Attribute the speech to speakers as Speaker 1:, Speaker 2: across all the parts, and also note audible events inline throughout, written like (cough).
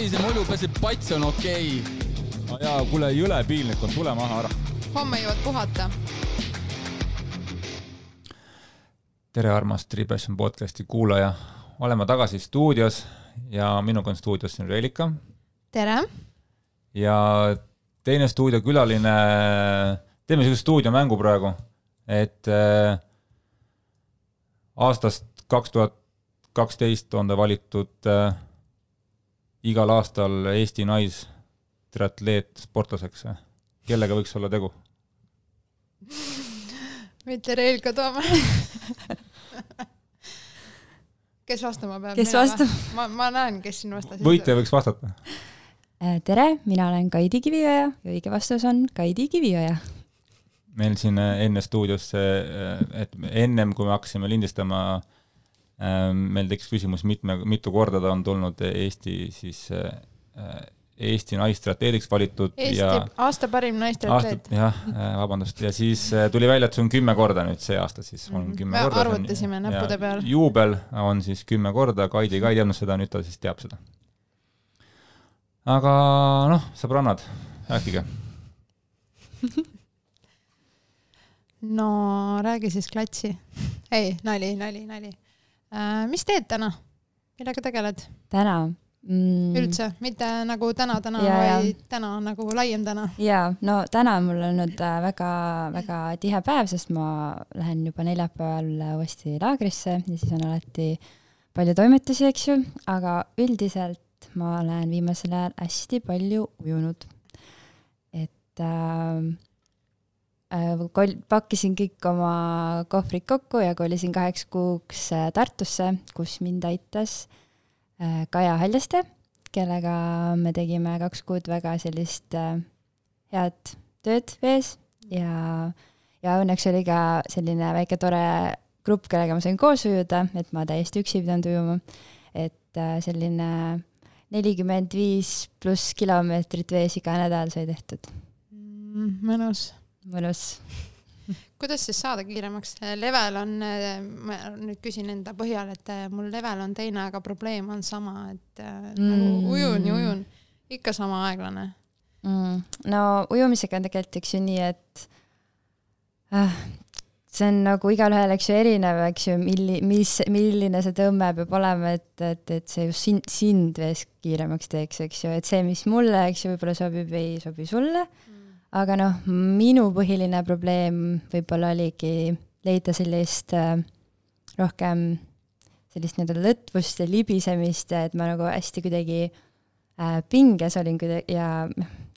Speaker 1: savise mulju peseb, pats on okei okay..
Speaker 2: jaa, kuule, jõle piinlik on, tule maha ära.
Speaker 3: homme jõuad puhata.
Speaker 2: tere, armas Tribeson podcasti kuulaja. oleme tagasi stuudios ja minuga on stuudios siin Reelika.
Speaker 3: tere!
Speaker 2: ja teine stuudiokülaline, teeme sellise stuudiomängu praegu, et äh, aastast kaks tuhat kaksteist on ta valitud äh, igal aastal Eesti naistriatleet sportlaseks. kellega võiks olla tegu?
Speaker 3: mitte Reelika Toome kes vastama peab?
Speaker 4: kes vastab?
Speaker 3: ma, ma näen, kes siin vastas.
Speaker 2: võitja võiks vastata.
Speaker 4: Äh, tere, mina olen Kaidi Kivioja ja õige vastus on Kaidi Kivioja.
Speaker 2: meil siin äh, enne stuudios, et ennem kui me hakkasime lindistama, meil tekkis küsimus, mitme, mitu korda ta on tulnud Eesti siis Eesti naistrateediks valitud
Speaker 3: Eesti
Speaker 2: ja
Speaker 3: aasta parim naistrateet.
Speaker 2: jah, vabandust, ja siis tuli välja, et see on kümme korda nüüd see aasta siis on
Speaker 3: Mhm.
Speaker 2: kümme
Speaker 3: Me
Speaker 2: korda.
Speaker 3: arvutasime näppude peal.
Speaker 2: juubel on siis kümme korda, Kaidi ka ei teadnud seda, nüüd ta siis teab seda. aga noh, sõbrannad, rääkige. (laughs)
Speaker 3: no räägi siis klatsi. ei, nali, nali, nali äh,. Mis teed täna? millega tegeled
Speaker 4: täna mm.?
Speaker 3: üldse, mitte nagu täna, täna,
Speaker 4: Ja, ja.
Speaker 3: vaid täna nagu laiem täna.
Speaker 4: jaa, no täna on mul olnud väga-väga tihe päev, sest ma lähen juba neljapäeval uuesti laagrisse ja siis on alati palju toimetusi, eks ju, aga üldiselt ma olen viimasel ajal hästi palju ujunud. et äh, äh, kol-, pakkisin kõik oma kohvrid kokku ja kolisin kaheks kuuks äh, Tartusse, kus mind aitas äh, Kaja Haljaste, kellega me tegime kaks kuud väga sellist äh, head tööd vees ja, ja õnneks oli ka selline väike tore grupp, kellega ma sain koos ujuda, et ma täiesti üksi ei pidanud ujuma. et äh, selline nelikümmend viis pluss kilomeetrit vees iga nädal sai tehtud.
Speaker 3: Mm, mõnus.
Speaker 4: Mõnus.
Speaker 3: kuidas siis saada kiiremaks? level on, ma nüüd küsin enda põhjal, et äh, mul level on teine, aga probleem on sama, et mm. nagu ujun ja ujun, ikka sama aeglane
Speaker 4: mm,. no ujumisega on tegelikult eks ju nii, et äh, see on nagu igalühel, eks ju, erinev, eks ju, milli-, mis, milline see tõmme peab olema, et, et, et see just sind, sind vees kiiremaks teeks, eks ju, et see, mis mulle, eks ju, võib-olla sobib, ei sobi sulle mm.. Aga noh, minu põhiline probleem võib-olla oligi leida sellist äh, rohkem sellist nii-öelda lõtvust ja libisemist et ma nagu hästi kuidagi äh, pinges olin kuidagi ja,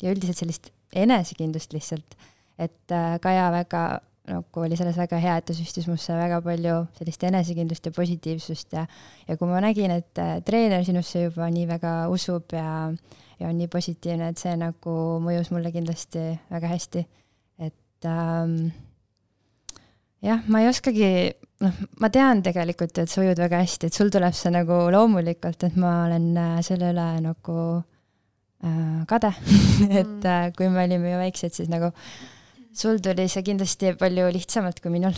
Speaker 4: ja üldiselt sellist enesekindlust lihtsalt, et äh, Kaja väga nagu oli selles väga hea, et ta süstis musse väga palju sellist enesekindlust ja positiivsust ja ja kui ma nägin, et äh, treener sinusse juba nii väga usub ja ja on nii positiivne, et see nagu mõjus mulle kindlasti väga hästi. et ähm, jah, ma ei oskagi, noh, ma tean tegelikult, et sa ujud väga hästi, et sul tuleb see nagu loomulikult, et ma olen äh, selle üle nagu äh, kade (laughs) et äh, kui me olime ju väiksed, siis nagu sul tuli see kindlasti palju lihtsamalt kui minul.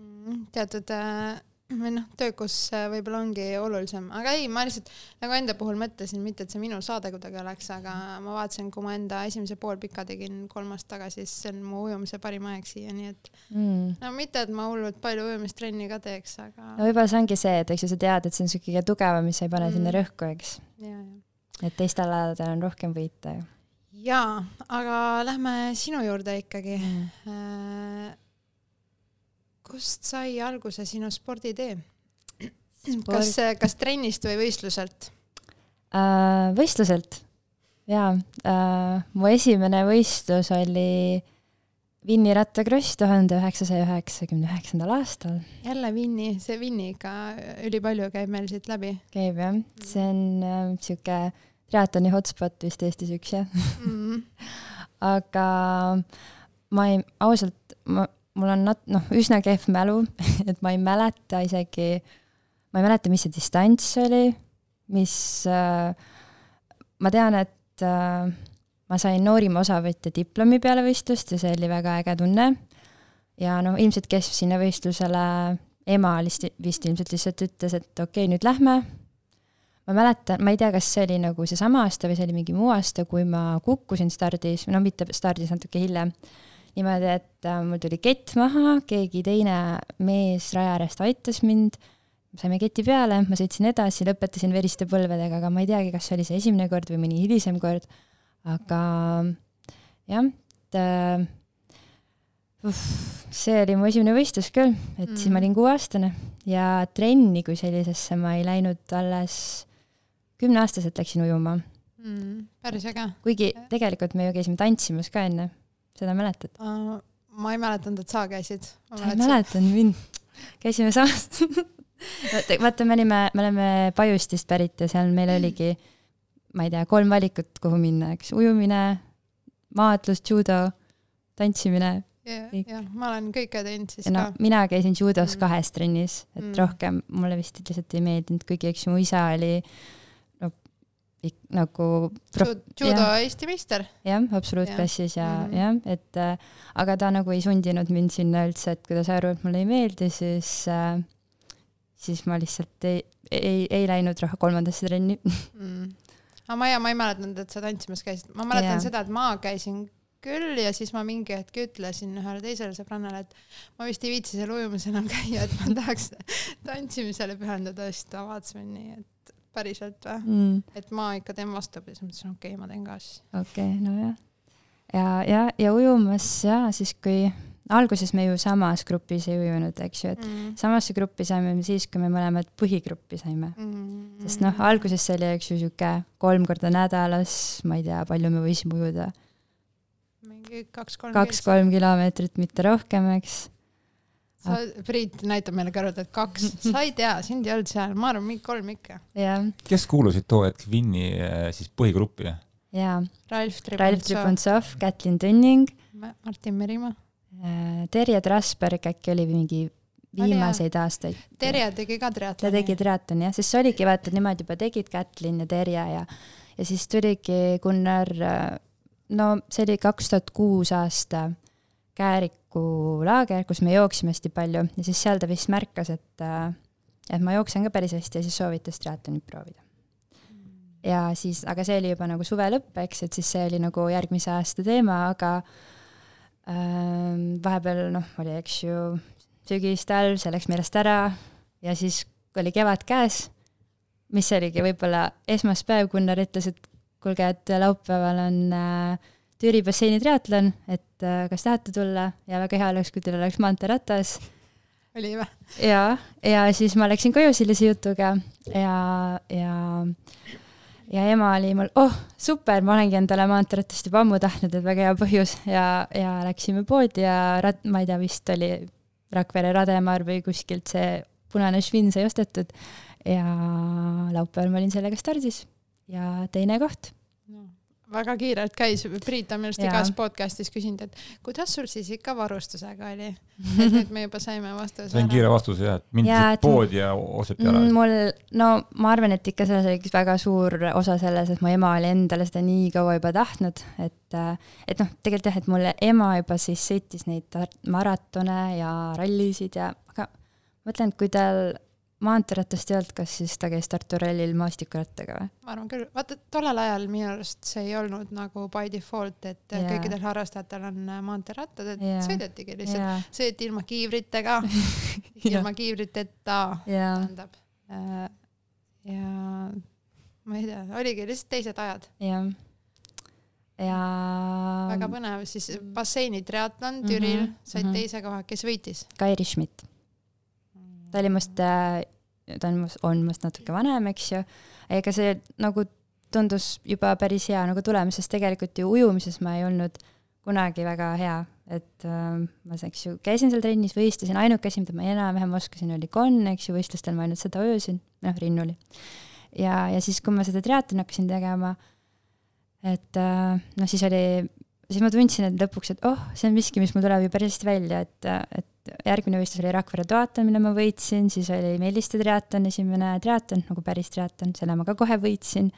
Speaker 3: Mm, teatud äh, või noh, töökus äh, võib-olla ongi olulisem, aga ei, ma lihtsalt nagu enda puhul mõtlesin, mitte et see minu saade kuidagi oleks, aga ma vaatasin, kui ma enda esimese poolpika tegin kolm aastat tagasi, siis see on mu ujumise parim aeg siiani, et
Speaker 4: mm.
Speaker 3: no mitte, et ma hullult palju ujumistrenni ka teeks, aga
Speaker 4: no võib-olla see ongi see, et eks ju sa tead, et see on siuke kõige tugevam, mis sa ei pane mm. sinna rõhku, eks. et teistel aladel on rohkem võita ju.
Speaker 3: jaa, aga lähme sinu juurde ikkagi
Speaker 4: mm.
Speaker 3: Kust sai alguse sinu sporditee? kas, kas trennist või võistluselt
Speaker 4: äh,? võistluselt, jaa äh,. mu esimene võistlus oli Vinni rattakross tuhande üheksasaja üheksakümne üheksandal aastal.
Speaker 3: jälle Vinni, see Vinni ikka ülipalju käib meil siit läbi.
Speaker 4: käib jah, see on äh, sihuke triatloni hotspot vist Eestis üks jah
Speaker 3: mm. -hmm. (laughs)
Speaker 4: aga ma ei, ausalt, ma mul on nat-, noh, üsna kehv mälu, (laughs) et ma ei mäleta isegi, ma ei mäleta, mis see distants oli, mis äh,, ma tean, et äh, ma sain noorima osavõtja diplomi peale võistlust ja see oli väga äge tunne. ja noh, ilmselt kes sinna võistlusele, ema vist, vist ilmselt lihtsalt ütles, et okei okay,, nüüd lähme. ma mäletan, ma ei tea, kas see oli nagu seesama aasta või see oli mingi muu aasta, kui ma kukkusin stardis, no mitte stardis, natuke hiljem. Niimoodi, et äh, mul tuli kett maha, keegi teine mees raja äärest aitas mind, saime keti peale, ma sõitsin edasi, lõpetasin veriste põlvedega, aga ma ei teagi, kas see oli see esimene kord või mõni hilisem kord. aga jah, et äh, see oli mu esimene võistlus küll, et mm. siis ma olin kuueaastane ja trenni kui sellisesse ma ei läinud alles kümneaastaselt läksin ujuma
Speaker 3: mm,. päris äge.
Speaker 4: kuigi tegelikult me ju käisime tantsimas ka enne, seda mäletad uh,?
Speaker 3: ma ei mäletanud, et sa käisid.
Speaker 4: sa ei mäletanud mind? käisime samas vaata, me olime, me oleme Pajustist pärit ja seal meil oligi, ma ei tea, kolm valikut, kuhu minna, eks, ujumine, maadlus, judo, tantsimine
Speaker 3: jah, jah, ma olen kõike teinud siis
Speaker 4: no,
Speaker 3: ka.
Speaker 4: mina käisin judos mm. kahes trennis, et
Speaker 3: Mm.
Speaker 4: rohkem mulle vist lihtsalt ei meeldinud, kuigi eks mu isa oli ik- nagu pro-
Speaker 3: judo. Eesti meister.
Speaker 4: jah, absoluutklassis ja
Speaker 3: Mhm.
Speaker 4: jah, et äh, aga ta nagu ei sundinud mind sinna üldse, et kui ta sai aru, et mulle ei meeldi, siis äh, siis ma lihtsalt ei, ei, ei läinud rohkem kolmandasse trenni
Speaker 3: mm. aga ma ja ma ei mäletanud, et sa tantsimas käisid, ma mäletan
Speaker 4: Jaa.
Speaker 3: seda, et ma käisin küll ja siis ma mingi hetk ütlesin ühele teisele sõbrannale, et ma vist ei viitsi seal ujumas enam käia, et ma tahaks (laughs) tantsimisele pühenduda, siis ta vaatas mind nii, et päriselt või?
Speaker 4: mm,
Speaker 3: et ma ikka teen vastupidi, siis mõtlesin, okei okay,, ma teen ka siis.
Speaker 4: okei okay,, nojah. ja, ja, ja ujumas ja siis, kui alguses me ju samas grupis ei ujunud, eks ju, et
Speaker 3: mm.
Speaker 4: samasse gruppi saime me siis, kui me mõlemad põhigruppi saime
Speaker 3: Mm.
Speaker 4: sest noh, alguses see oli, eks ju, sihuke kolm korda nädalas, ma ei tea, palju me võisime ujuda,
Speaker 3: mingi kaks-kolm
Speaker 4: kaks-kolm kilomeetrit, mitte rohkem, eks.
Speaker 3: sa, Priit näitab meile kõrvalt, et kaks, (laughs) sa ei tea, sind ei olnud seal, ma arvan, mingi kolm ikka.
Speaker 4: jah,
Speaker 2: kes kuulusid too hetk Winni äh, siis põhigruppi?
Speaker 4: ja
Speaker 3: Ralf
Speaker 4: Tripontsov, Kätlin Tunning,
Speaker 3: Martin Merimaa.
Speaker 4: Terje Trasberg äkki oli mingi
Speaker 3: Oli,
Speaker 4: viimaseid aastaid.
Speaker 3: Terje tegi ka
Speaker 4: ta
Speaker 3: triatloni.
Speaker 4: tegi triatloni jah, sest see oligi vaata, et nemad juba tegid Kätlin ja Terje ja ja siis tuligi Gunnar, no see oli kaks tuhat kuus aasta Kääriku laager, kus me jooksime hästi palju ja siis seal ta vist märkas, et et ma jooksen ka päris hästi ja siis soovitas triatlonit proovida. ja siis, aga see oli juba nagu suve lõpp, eks, et siis see oli nagu järgmise aasta teema, aga ähm, vahepeal noh, oli, eks ju, sügis, talv, see läks meelest ära ja siis oli kevad käes, mis oligi võib-olla esmaspäev, Gunnar ütles, et kuulge, et laupäeval on äh, Türi basseini triatlon, et äh, kas tahate tulla ja väga hea oleks, kui teil oleks maanteeratas
Speaker 3: oli või?
Speaker 4: ja, ja siis ma läksin koju sellise jutuga ja, ja ja ema oli mul, oh super, ma olengi endale maanteeratast juba ammu tahtnud, et väga hea põhjus ja, ja läksime poodi ja rat-, ma ei tea, vist oli Rakvere Rademaar või kuskilt see punane švinn sai ostetud ja laupäeval ma olin sellega stardis ja teine koht.
Speaker 3: no,. Väga kiirelt käis, Priit on minu arust igas podcast'is küsinud, et kuidas sul siis ikka varustusega oli? (laughs) et nüüd me juba saime vastuse
Speaker 2: see on kiire vastus jah, et mind lihtsalt
Speaker 4: et-
Speaker 2: poodi ja osteti ära
Speaker 4: Mm,. mul, no ma arvan, et ikka selles oli üks väga suur osa selles, et mu ema oli endale seda nii kaua juba tahtnud, et et noh, tegelikult jah, et mul ema juba siis sõitis neid maratone ja rallisid ja, aga ma mõtlen, et kui tal maanteeratast ei olnud, kas siis ta käis Tartu rallil maastikurattaga või?
Speaker 3: ma arvan küll, vaata tollel ajal minu arust see ei olnud nagu by default, et yeah. kõikidel harrastajatel on äh, maanterattad, et yeah. sõidetigi lihtsalt,
Speaker 4: jaa,
Speaker 3: sõideti ilma kiivritega, (laughs) ilma kiivriteta
Speaker 4: jaa,
Speaker 3: tähendab. ja ma ei tea, oligi lihtsalt teised ajad,
Speaker 4: jah. ja
Speaker 3: väga põnev, siis basseini triatlon Türil
Speaker 4: Mhm,
Speaker 3: said
Speaker 4: mhm.
Speaker 3: teise koha, kes võitis?
Speaker 4: Kairi Schmidt, ta oli must, ta on must, on must natuke vanem, eks ju, ega see nagu tundus juba päris hea nagu tulemus, sest tegelikult ju ujumises ma ei olnud kunagi väga hea, et äh, ma eks ju käisin seal trennis, võistlesin, ainuke asi, mida ma enam-vähem oskasin, oli konn, eks ju, võistlustel ma ainult seda öösin, noh, rinnuli. ja, ja siis, kui ma seda triatloni hakkasin tegema, et äh, noh, siis oli, siis ma tundsin, et lõpuks, et oh, see on miski, mis mul tuleb ju päris hästi välja, et, et järgmine võistlus oli Rakvere triatlon, mille ma võitsin, siis oli Melliste triatlon, esimene triatlon, nagu päris triatlon, selle ma ka kohe võitsin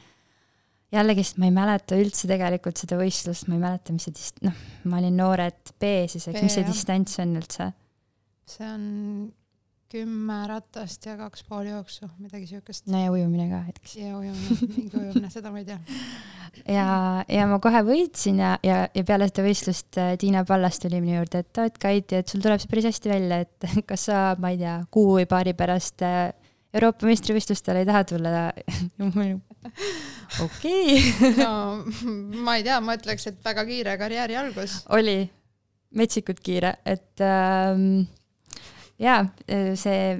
Speaker 4: jällegi, sest ma ei mäleta üldse tegelikult seda võistlust, ma ei mäleta, mis see dist-, noh, ma olin noored B siis, eks, mis see distants on üldse?
Speaker 3: see on kümme ratast ja kaks pool jooksu, midagi siukest.
Speaker 4: no ja ujumine ka hetkeks.
Speaker 3: ja ujumine, mingi ujumine, seda ma ei tea.
Speaker 4: ja, ja ma kohe võitsin ja, ja, ja peale seda võistlust äh, Tiina Pallas tuli minu juurde, et aa, et Kaiti, et sul tuleb see päris hästi välja, et (laughs) kas sa, ma ei tea, kuu või paari pärast äh, Euroopa meistrivõistlustele ei taha tulla. (laughs) okei, (laughs)
Speaker 3: no ma ei tea, ma ütleks, et väga kiire karjääri algus.
Speaker 4: oli metsikult kiire, et ähm, jaa, see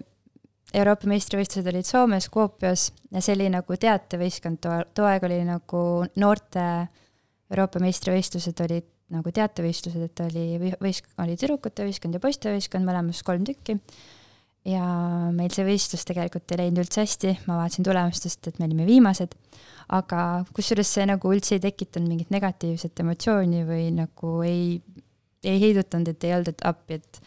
Speaker 4: Euroopa meistrivõistlused olid Soomes, Kuopios ja see oli nagu teatevõistkond, too, too aeg oli nagu noorte Euroopa meistrivõistlused olid nagu teatevõistlused, et oli või- võist-, oli tüdrukute võistkond ja poistevõistkond, mõlemas kolm tükki. ja meil see võistlus tegelikult ei läinud üldse hästi, ma vaatasin tulemustest, et me olime viimased, aga kusjuures see nagu üldse ei tekitanud mingit negatiivset emotsiooni või nagu ei, ei heidutanud, et ei olnud, et appi, et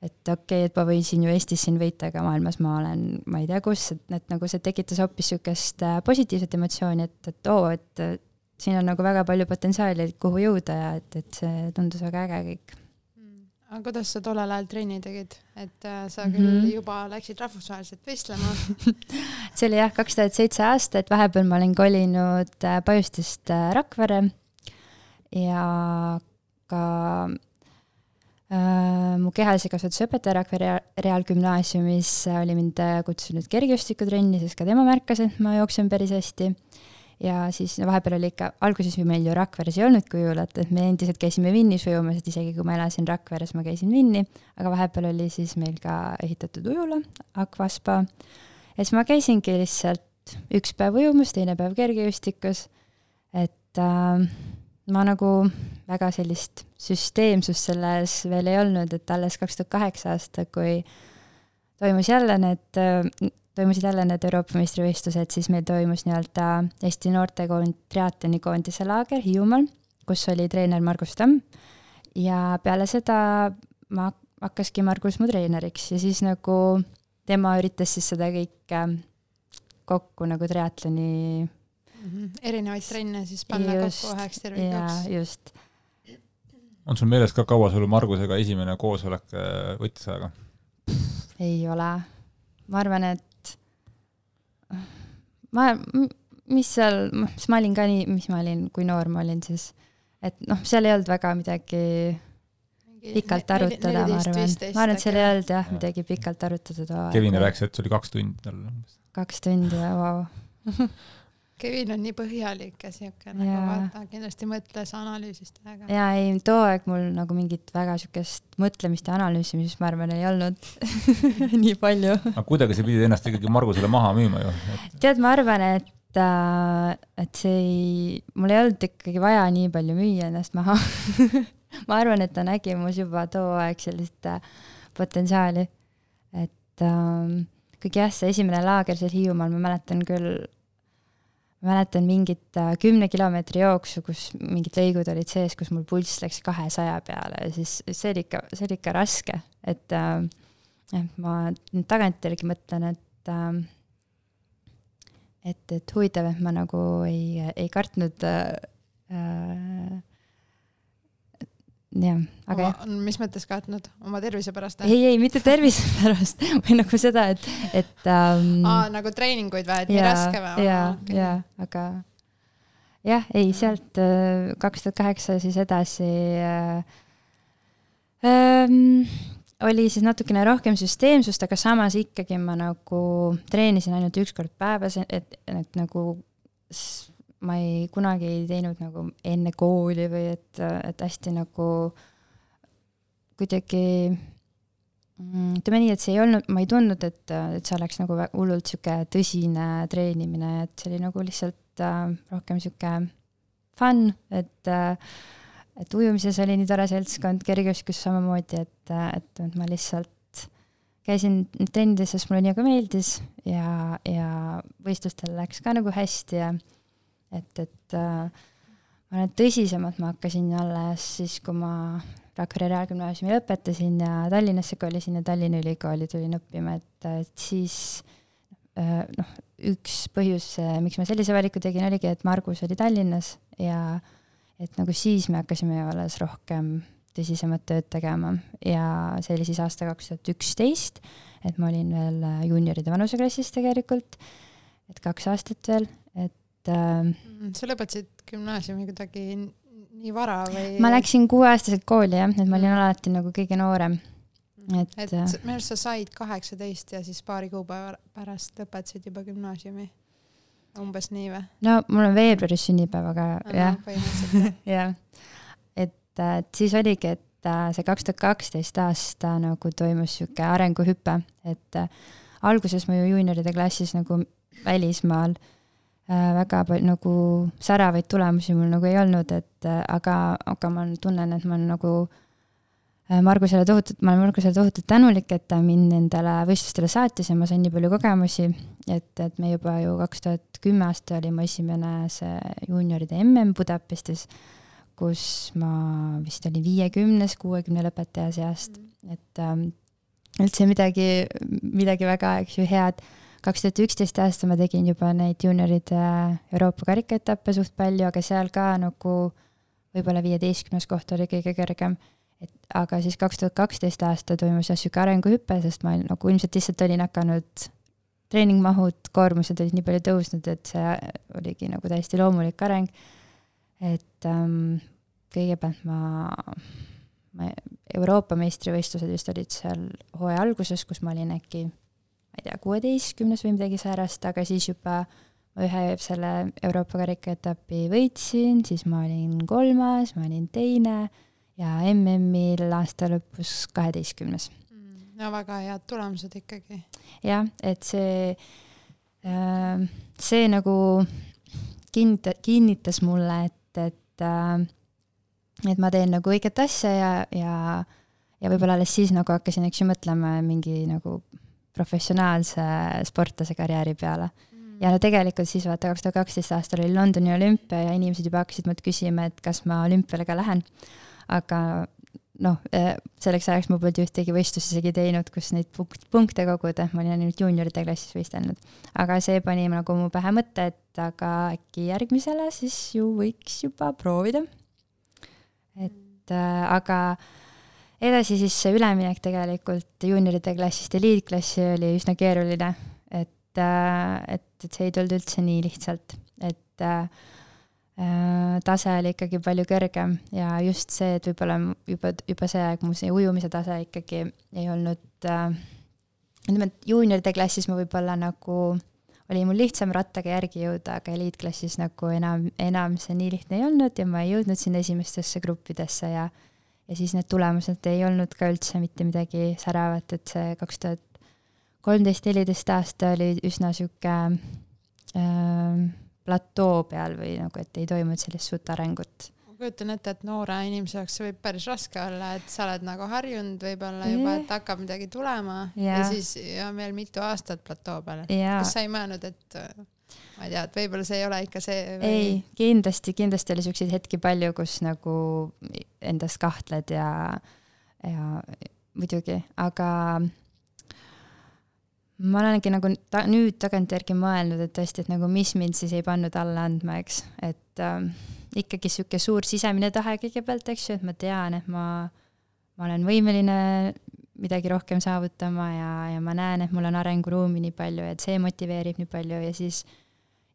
Speaker 4: et okei okay,, et ma võin siin ju Eestis siin võita, aga maailmas ma olen, ma ei tea kus, et, et nagu see tekitas hoopis niisugust äh, positiivset emotsiooni, et, et oo, et äh, siin on nagu väga palju potentsiaali, et kuhu jõuda ja et, et see tundus väga äge kõik.
Speaker 3: aga kuidas sa tollel ajal trenni tegid, et äh, sa küll juba läksid rahvusvaheliselt võistlema, (laughs)
Speaker 4: see oli jah, kaks tuhat seitse aasta, et vahepeal ma olin kolinud äh, Pajustist Rakvere. Ja ka mu kehalise kasvatuse õpetaja Rakvere Rea- Reaalgümnaasiumis äh, oli mind äh, kutsunud kergejõustikutrenni, sest ka tema märkas, et ma jooksen päris hästi. ja siis no vahepeal oli ikka, alguses ju meil ju Rakveres ei olnudki ujulat, et me endiselt käisime Vinnis ujumas, et isegi kui ma elasin Rakveres, ma käisin Vinni, aga vahepeal oli siis meil ka ehitatud ujula, Aquaspa. Ja siis ma käisingi lihtsalt üks päev ujumas, teine päev kergejõustikus, et äh, ma nagu väga sellist süsteemsust selles veel ei olnud, et alles kaks tuhat kaheksa aasta, kui toimus jälle need, toimusid jälle need Euroopa meistrivõistlused, siis meil toimus nii-öelda Eesti noortekoond triatloni koondise laager Hiiumaal, kus oli treener Margus Tamm. Ja peale seda ma hakkaski Margus mu treeneriks ja siis nagu tema üritas siis seda kõike kokku nagu triatloni
Speaker 3: erinevaid trenne siis panna
Speaker 4: Just,
Speaker 3: kokku üheks
Speaker 4: ja
Speaker 3: tervikuks.
Speaker 4: just,
Speaker 2: on sul meeles ka, kaua sul Margusega esimene koosolek äh, võttis aega?
Speaker 4: ei ole. ma arvan, et ma, mis seal, mis ma olin ka nii, mis ma olin, kui noor ma olin siis, et noh, seal ei olnud väga midagi pikalt arutada, ma arvan. ma arvan, et seal ei olnud jah, midagi pikalt arutada too aeg.
Speaker 2: Kevin rääkis, et see oli kaks tundi tal umbes.
Speaker 4: kaks tundi ja vau. (laughs)
Speaker 3: Kevin on nii põhjalik ja siuke nagu vaata, kindlasti mõtles, analüüsis täiega.
Speaker 4: ja ei, too aeg mul nagu mingit väga siukest mõtlemist ja analüüsimist, ma arvan, ei olnud (laughs) nii palju.
Speaker 2: aga kuidagi sa pidid ennast ikkagi Margusele maha müüma ju, et
Speaker 4: tead, ma arvan, et, et see ei, mul ei olnud ikkagi vaja nii palju müüa ennast maha. (laughs) ma arvan, et ta nägi mus juba too aeg sellist äh, potentsiaali. et ähm, kuigi jah, see esimene laager seal Hiiumaal, ma mäletan küll, ma mäletan mingit äh, kümne kilomeetri jooksu, kus mingid lõigud olid sees, kus mul pulss läks kahesaja peale ja siis see oli ikka, see oli ikka raske, et äh, ma nüüd tagantjärgi mõtlen, et äh, et, et huvitav, et ma nagu ei, ei kartnud äh, äh, jah, aga jah,
Speaker 3: mis mõttes kartnud, oma tervise pärast?
Speaker 4: ei, ei mitte tervise (laughs) pärast või nagu seda, et, et ähm,
Speaker 3: aa, nagu treeninguid või, et nii raske või?
Speaker 4: ja, ja, aga jah, ei sealt äh, kaks tuhat kaheksa siis edasi äh, ähm, oli siis natukene rohkem süsteemsust, aga samas ikkagi ma nagu treenisin ainult üks kord päevas, et, et nagu s- ma ei, kunagi ei teinud nagu enne kooli või et, et hästi nagu kuidagi mm, ütleme nii, et see ei olnud, ma ei tundnud, et, et see oleks nagu hullult sihuke tõsine treenimine, et see oli nagu lihtsalt äh, rohkem sihuke fun, et äh, et ujumises oli nii tore seltskond, kergejõustikus samamoodi, et, et, et ma lihtsalt käisin trennides, sest mulle nii väga meeldis ja, ja võistlustel läks ka nagu hästi ja et, et äh, ma arvan, et tõsisemalt ma hakkasin alles siis, kui ma Rakvere Reaalgümnaasiumi lõpetasin ja Tallinnasse kolisin ja Tallinna Ülikooli tulin õppima, et, et siis äh, noh, üks põhjus, miks ma sellise valiku tegin, oligi, et Margus oli Tallinnas ja et nagu siis me hakkasime alles rohkem tõsisemat tööd tegema. Ja see oli siis aasta kaks tuhat üksteist, et ma olin veel äh, juunioride vanuseklassis tegelikult, et kaks aastat veel, et äh,
Speaker 3: sa lõpetasid gümnaasiumi kuidagi nii vara või?
Speaker 4: ma läksin kuueaastaselt kooli jah, et ma olin alati nagu kõige noorem.
Speaker 3: et, et minu arust sa said kaheksateist ja siis paari kuupäeva pärast lõpetasid juba gümnaasiumi umbes nii või?
Speaker 4: no mul on veebruaris sünnipäev, aga jah, (laughs) jah. et, et siis oligi, et äh, see kaks tuhat kaksteist aasta nagu toimus sihuke arenguhüpe, et äh, alguses ma ju juunioride klassis nagu välismaal äh, väga palju nagu säravaid tulemusi mul nagu ei olnud, et aga, aga ma tunnen, et ma olen nagu Margusele tohutult, ma olen Margusele tohutult tänulik, et ta mind nendele võistlustele saatis ja ma sain nii palju kogemusi, et, et me juba ju kaks tuhat kümme aasta oli mu esimene see juunioride mm Budapestis, kus ma vist olin viiekümnes, kuuekümne lõpetaja seast mm., et ähm, üldse midagi, midagi väga, eks ju, head. Kaks tuhat üksteist aasta ma tegin juba neid juunioride Euroopa karikaetappe suht palju, aga seal ka nagu võib-olla viieteistkümnes koht oli kõige kõrgem et aga siis kaks tuhat kaksteist aasta toimus jah sihuke arenguhüpe, sest ma nagu ilmselt lihtsalt olin hakanud, treeningmahud, koormused olid nii palju tõusnud, et see oligi nagu täiesti loomulik areng. et ähm, kõigepealt ma, ma, Euroopa meistrivõistlused vist olid seal hooaja alguses, kus ma olin äkki, ma ei tea, kuueteistkümnes või midagi säärast, aga siis juba ma ühe selle Euroopa karikaetapi võitsin, siis ma olin kolmas, ma olin teine ja MM-il aasta lõpus kaheteistkümnes.
Speaker 3: Mm, no väga head tulemused ikkagi.
Speaker 4: jah, et see, äh, see nagu kinnita-, kinnitas mulle, et, et, äh, et ma teen nagu õiget asja ja, ja, ja võib-olla alles siis nagu hakkasin, eks ju, mõtlema mingi nagu professionaalse sportlase karjääri peale mm. ja no tegelikult siis vaata, kaks tuhat kaksteist aastal oli Londoni olümpia ja inimesed juba hakkasid mult küsima, et kas ma olümpiale ka lähen aga noh, eh, selleks ajaks ma polnud ühtegi võistlust isegi teinud, kus neid punkte koguda, ma olin ainult juunioride klassis võistelnud. aga see pani nagu mu pähe mõtte, et aga äkki järgmisele siis ju võiks juba proovida. et äh, aga edasi siis see üleminek tegelikult juunioride klassist eliitklassi oli üsna keeruline, et äh,, et, et see ei tulnud üldse nii lihtsalt, et äh, Äh, tase oli ikkagi palju kõrgem ja just see, et võib-olla juba, juba see aeg mu see ujumise tase ikkagi ei olnud äh,, ütleme, et juunioride klassis ma võib-olla nagu, oli mul lihtsam rattaga järgi jõuda, aga eliitklassis nagu enam, enam see nii lihtne ei olnud ja ma ei jõudnud sinna esimestesse gruppidesse ja ja siis need tulemused ei olnud ka üldse mitte midagi säravat, et see kaks tuhat kolmteist, neliteist aasta oli üsna sihuke äh, platoo peal või nagu, et ei toimunud sellist suurt arengut.
Speaker 3: Ma kujutan ette, et noore inimese jaoks see võib päris raske olla, et sa oled nagu harjunud võib-olla juba, et hakkab midagi tulema. Ja, ja siis ja veel mitu aastat platoo peal. kas sa ei mõelnud, et ma ei tea, et võib-olla see ei ole ikka see
Speaker 4: või...? ei, kindlasti, kindlasti oli siukseid hetki palju, kus nagu endast kahtled ja, ja muidugi, aga ma olengi nagu ta, nüüd tagantjärgi mõelnud, et tõesti, et nagu mis mind siis ei pannud alla andma, eks, et äh, ikkagi sihuke suur sisemine tahe kõigepealt, eks ju, et ma tean, et ma, ma olen võimeline midagi rohkem saavutama ja, ja ma näen, et mul on arenguruumi nii palju ja et see motiveerib nii palju ja siis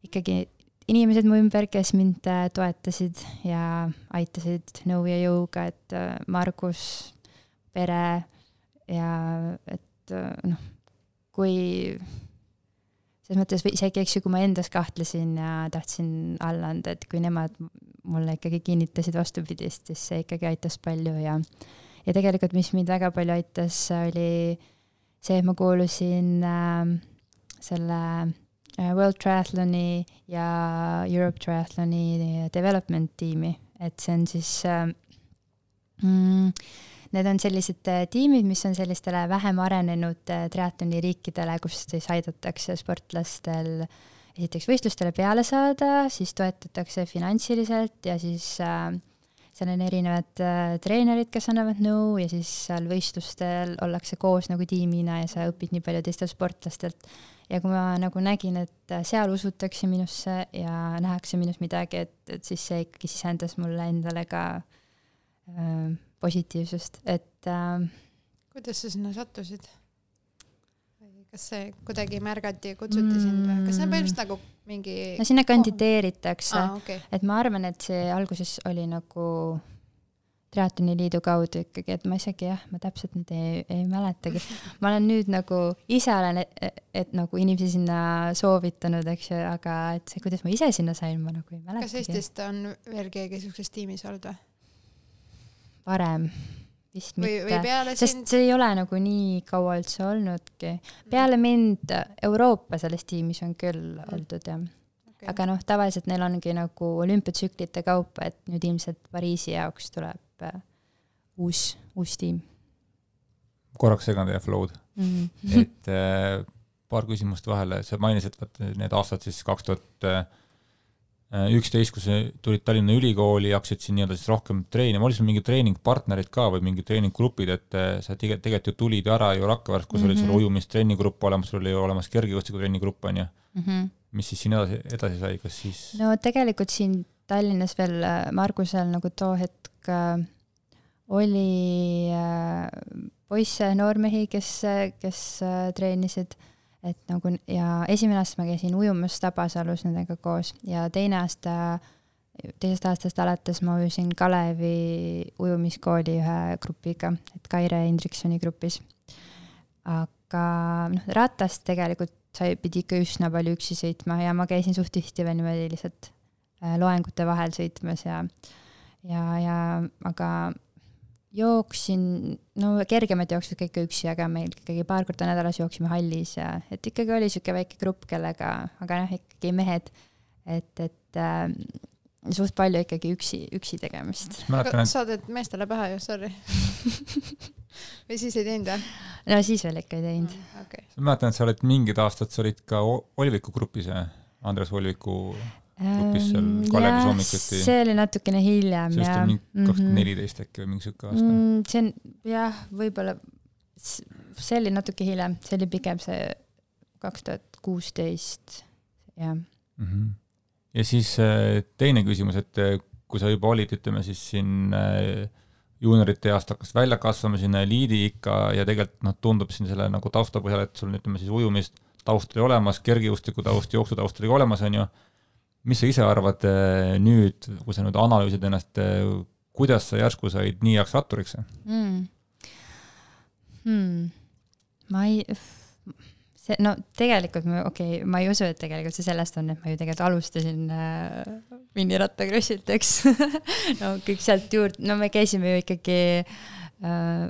Speaker 4: ikkagi inimesed mu ümber, kes mind äh, toetasid ja aitasid nõu ja jõuga, et äh, Margus, pere ja et äh, noh kui selles mõttes isegi, eks ju, kui ma endas kahtlesin ja tahtsin alla anda, et kui nemad mulle ikkagi kinnitasid vastupidist, siis see ikkagi aitas palju ja ja tegelikult, mis mind väga palju aitas, oli see, et ma kuulusin äh, selle World Triathloni ja Europe Triathloni development tiimi, et see on siis äh, mm, Need on sellised äh, tiimid, mis on sellistele vähem arenenud äh, triatloni riikidele, kus siis aidatakse sportlastel esiteks võistlustele peale saada, siis toetatakse finantsiliselt ja siis äh, seal on erinevad äh, treenerid, kes annavad nõu ja siis seal võistlustel ollakse koos nagu tiimina ja sa õpid nii palju teistelt sportlastelt. Ja kui ma nagu nägin, et seal usutakse minusse ja nähakse minus midagi, et, et siis see ikkagi sisendas mulle endale ka äh, positiivsust, et äh,
Speaker 3: kuidas sa sinna sattusid? kas see kuidagi märgati ja kutsuti sind või kas see on põhimõtteliselt nagu mingi
Speaker 4: no sinna kandideeritakse
Speaker 3: okei okay.
Speaker 4: et ma arvan, et see alguses oli nagu Triatloni Liidu kaudu ikkagi, et ma isegi jah, ma täpselt nüüd ei, ei mäletagi. ma olen nüüd nagu ise olen, et, et nagu inimesi sinna soovitanud, eks ju, aga et see, kuidas ma ise sinna sain, ma nagu ei
Speaker 3: kas
Speaker 4: mäletagi.
Speaker 3: Eestist on veel keegi siukses tiimis olnud või?
Speaker 4: varem vist
Speaker 3: või,
Speaker 4: mitte. sest
Speaker 3: sind?
Speaker 4: see ei ole nagu nii kaua üldse olnudki. peale mind Euroopa selles tiimis on küll oldud jah
Speaker 3: Okay.
Speaker 4: aga noh, tavaliselt neil ongi nagu olümpiatsüklite kaupa, et nüüd ilmselt Pariisi jaoks tuleb äh, uus, uus tiim
Speaker 2: korraks segan teie flow'd,
Speaker 4: mm. -hmm.
Speaker 2: et äh, paar küsimust vahele, sa mainisid, vaata need aastad siis kaks tuhat üksteist, kui sa tulid Tallinna Ülikooli, hakkasid siin nii-öelda siis rohkem treenima, oli sul mingid treeningpartnerid ka või mingid treeninggrupid, et äh, sa tege-, tegelikult ju tulid ju ära ju Rakveres, kus mm -hmm. oli sul
Speaker 4: Mhm.
Speaker 2: ujumistrenni-grupp olemas, sul oli olemas kergejõustiku trenni-grupp, on ju.
Speaker 4: Mm -hmm.
Speaker 2: mis siis siin edasi, edasi sai, kas siis no.
Speaker 4: tegelikult siin Tallinnas veel äh, Margusel nagu too hetk äh, oli äh, poisse, noormehi, kes, kes äh, treenisid, et nagu ja esimene aasta ma käisin ujumas Tabasalus nendega koos ja teine aasta, teisest aastast alates ma ujusin Kalevi ujumiskooli ühe grupiga, et Kaire Indriksoni grupis. aga noh, ratast tegelikult sai, pidi ikka üsna palju üksi sõitma ja ma käisin suht tihti veel niimoodi lihtsalt äh, loengute vahel sõitmas ja, ja, ja aga jooksin, no kergemad jooksid ka ikka üksi, aga meil ikkagi paar korda nädalas jooksime hallis ja et ikkagi oli sihuke väike grupp, kellega, aga noh, ikkagi mehed, et, et äh, suht palju ikkagi üksi, üksi tegemist.
Speaker 2: mäletan, et
Speaker 3: sa teed meestele pähe ju, sorry. (laughs) või siis ei teinud või?
Speaker 4: no siis veel ikka ei teinud.
Speaker 3: okei.
Speaker 2: ma mäletan, et sa oled mingid aastad, sa olid ka Olviku grupis, Andres Olviku, Grupis seal Kalevis hommikuti.
Speaker 4: see oli natukene hiljem
Speaker 2: see vist
Speaker 4: ja
Speaker 2: on mingi kaks tuhat
Speaker 4: mhm.
Speaker 2: neliteist äkki või mingi sihuke aasta.
Speaker 4: Mm, see on jah, võib-olla see oli natuke hiljem, see oli pigem see kaks tuhat kuusteist, jah.
Speaker 2: Mhm. ja siis äh, teine küsimus, et äh, kui sa juba olid, ütleme siis siin äh, juuniorite east hakkas välja kasvama sinna eliidi ikka ja tegelikult noh, tundub siin selle nagu tausta põhjal, et sul ütleme siis ujumist taust oli olemas, kergejõustiku taust, jooksutaust oli ka olemas, on ju. Mis sa ise arvad äh, nüüd, kui sa nüüd analüüsid ennast, kuidas sa järsku said nii heaks ratturiks?
Speaker 4: mm.. Hmm. ma ei, see, no tegelikult ma, okei okay,, ma ei usu, et tegelikult see sellest on, et ma ju tegelikult alustasin äh, minirattakrossilt, eks (laughs) no kõik sealt juurde, no me käisime ju ikkagi äh,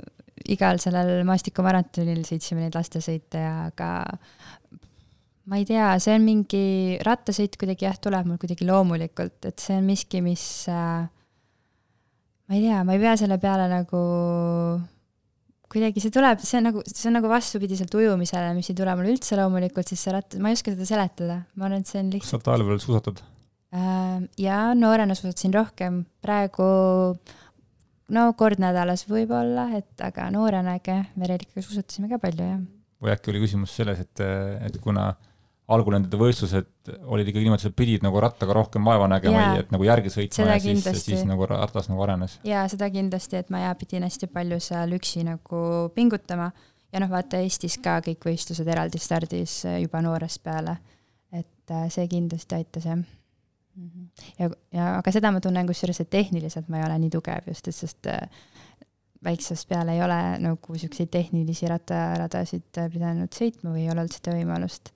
Speaker 4: igal sellel maastikumaratonil sõitsime neid lastesõite ja aga ma ei tea, see on mingi rattasõit kuidagi jah, tuleb mul kuidagi loomulikult, et see on miski, mis äh, ma ei tea, ma ei pea selle peale nagu kuidagi see tuleb, see on nagu, see on nagu vastupidiselt ujumisele, mis ei tule mul üldse loomulikult, siis see ratt, ma ei oska seda seletada, ma arvan, et see on
Speaker 2: kas
Speaker 4: lihtsalt
Speaker 2: sa talvel suusatad?
Speaker 4: äh, ja noorena suusatasin rohkem, praegu no kord nädalas võib-olla, et aga noorena ikka jah, Verelikaga suusatasime ka palju jah.
Speaker 2: või äkki oli küsimus selles, et, et kuna algul nende võistlused olid ikkagi niimoodi, sa pidid nagu rattaga rohkem vaeva nägema
Speaker 4: Jaa.
Speaker 2: ja et nagu järgi sõitma
Speaker 4: Seda
Speaker 2: ja siis,
Speaker 4: kindlasti.
Speaker 2: siis nagu ratas nagu arenes.
Speaker 4: ja seda kindlasti, et ma ja pidin hästi palju seal üksi nagu pingutama ja noh, vaata Eestis ka kõik võistlused eraldi stardis äh, juba noorest peale. et äh, see kindlasti aitas jah. ja, ja aga seda ma tunnen kusjuures, et tehniliselt ma ei ole nii tugev just, et sest äh, väiksest peale ei ole nagu siukseid tehnilisi rattaradasid äh, pidanud sõitma või ei ole olnud seda võimalust.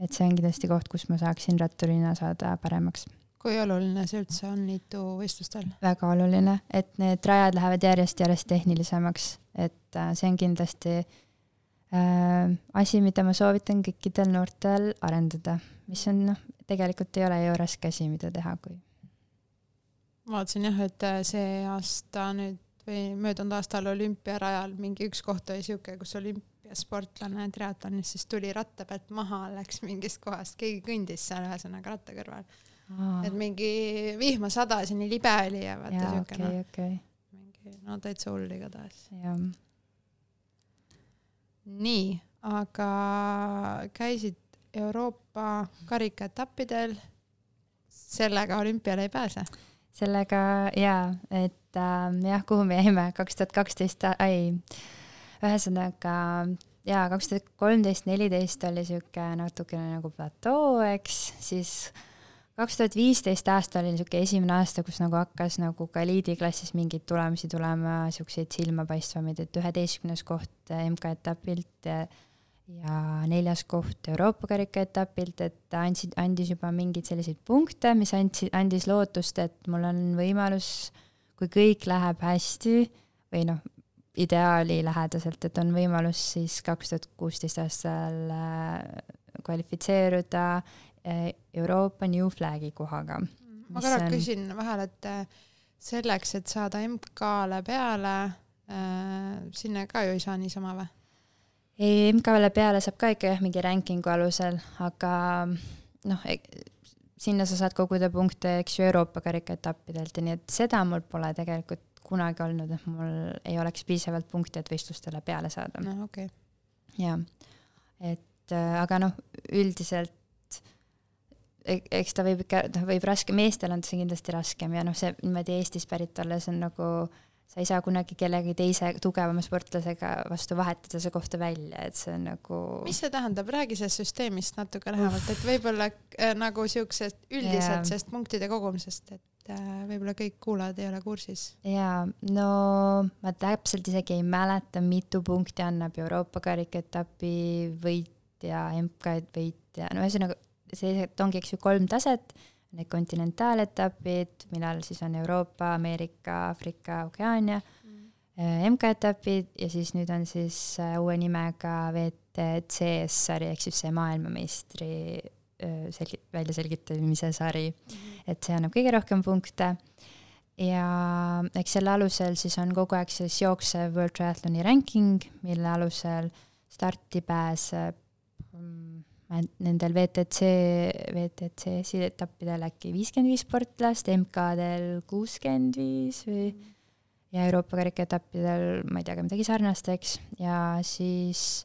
Speaker 4: Et see on kindlasti koht, kus ma saaksin ratturina saada paremaks
Speaker 3: kui oluline see üldse on niituvõistlustel?
Speaker 4: väga oluline, et need rajad lähevad järjest-järjest tehnilisemaks, et äh, see on kindlasti äh, asi, mida ma soovitan kõikidel noortel arendada, mis on noh, tegelikult ei ole ju raske asi, mida teha, kui
Speaker 3: vaatasin jah, et äh, see aasta nüüd või möödunud aastal olümpiarajal mingi üks koht oli siuke, kus olümpiasportlane triatlonis siis tuli ratta pealt maha, läks mingist kohast, keegi kõndis seal ühesõnaga ratta kõrval. et mingi vihma sadas ja nii libe oli ja vaata siuke
Speaker 4: okei,
Speaker 3: noh,
Speaker 4: okei,
Speaker 3: mingi no täitsa hull igatahes. nii, aga käisid Euroopa karikaetappidel, sellega olümpiale ei pääse.
Speaker 4: sellega jaa, et äh, jah, kuhu me jäime, kaks tuhat kaksteist, ei, ühesõnaga jaa, kaks tuhat kolmteist, neliteist oli sihuke natukene nagu platoo, eks, siis kaks tuhat viisteist aasta oli niisugune esimene aasta, kus nagu hakkas nagu ka eliidiklassis mingeid tulemusi tulema, siukseid silmapaistvamaid, et üheteistkümnes koht MK-etapilt ja, ja neljas koht Euroopa karika etapilt, et andsid, andis juba mingeid selliseid punkte, mis andsid, andis lootust, et mul on võimalus, kui kõik läheb hästi või noh, ideaali lähedaselt, et on võimalus siis kaks tuhat kuusteist aastal äh, kvalifitseeruda Eh, Euroopa New Flagi kohaga.
Speaker 3: ma korra on... küsin vahele, et eh, selleks, et saada MK-le peale äh,, sinna ka ju ei saa niisama või?
Speaker 4: ei, MK-le peale saab ka ikka jah, mingi ranking'u alusel, aga noh, e, sinna sa saad koguda punkte, eks ju, Euroopa karikaetappidelt ja nii et seda mul pole tegelikult kunagi olnud, et mul ei oleks piisavalt punkte, et võistlustele peale saada.
Speaker 3: no okei
Speaker 4: okay.. jaa, et aga noh, üldiselt eks ta võib ikka, noh, võib raske, meestel on see kindlasti raskem ja noh, see niimoodi Eestis pärit olles on nagu sa ei saa kunagi kellegi teise tugevama sportlasega vastu vahetada see kohta välja, et see on nagu.
Speaker 3: mis see tähendab, räägi sellest süsteemist natuke lähemalt, et võib-olla äh, nagu siuksest üldiselt yeah. sellest punktide kogumisest, et äh, võib-olla kõik kuulajad ei ole kursis.
Speaker 4: jaa, no ma täpselt isegi ei mäleta, mitu punkti annab Euroopa karikaetapi võitja, MK võitja, no ühesõnaga sellised ongi, eks ju, kolm taset, need kontinentaaletapid, millal siis on Euroopa, Ameerika, Aafrika, Okeaania mm., äh, MK-etapid ja siis nüüd on siis äh, uue nimega WTCS sari ehk siis see maailmameistri äh, selgi-, väljaselgitamise sari mm. et see annab kõige rohkem punkte ja eks selle alusel siis on kogu aeg siis jooksev World Triathloni ranking, mille alusel starti pääseb mm, nendel VTC, VTC etappidel äkki viiskümmend viis sportlast, MK-del kuuskümmend viis või ja Euroopa karikaetappidel ma ei tea, ka midagi sarnast, eks, ja siis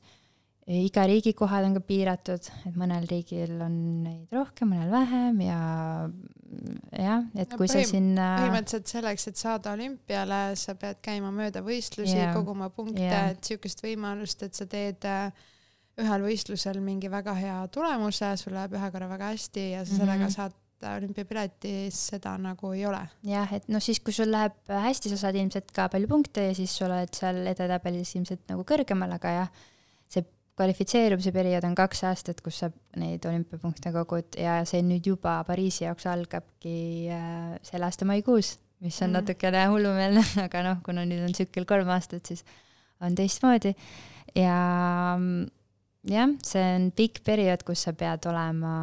Speaker 4: iga riigi kohad on ka piiratud, et mõnel riigil on neid rohkem, mõnel vähem ja jah, et kui põhim, sa sinna
Speaker 3: põhimõtteliselt selleks, et saada olümpiale, sa pead käima mööda võistlusi yeah., koguma punkte yeah., et niisugust võimalust, et sa teed äh, ühel võistlusel mingi väga hea tulemuse, sul läheb ühe korra väga hästi ja sa mm -hmm. sellega saad olümpiapileti, seda nagu ei ole.
Speaker 4: jah, et noh, siis kui sul läheb hästi, sa saad ilmselt ka palju punkte ja siis sa oled seal edetabelis ilmselt nagu kõrgemal, aga jah, see kvalifitseerumise periood on kaks aastat, kus sa neid olümpiapunkte kogud ja see nüüd juba Pariisi jaoks algabki äh, selle aasta maikuus, mis on mm. natukene hullumeelne, (laughs) aga noh, kuna nüüd on tsükkel kolm aastat, siis on teistmoodi ja jah, see on pikk periood, kus sa pead olema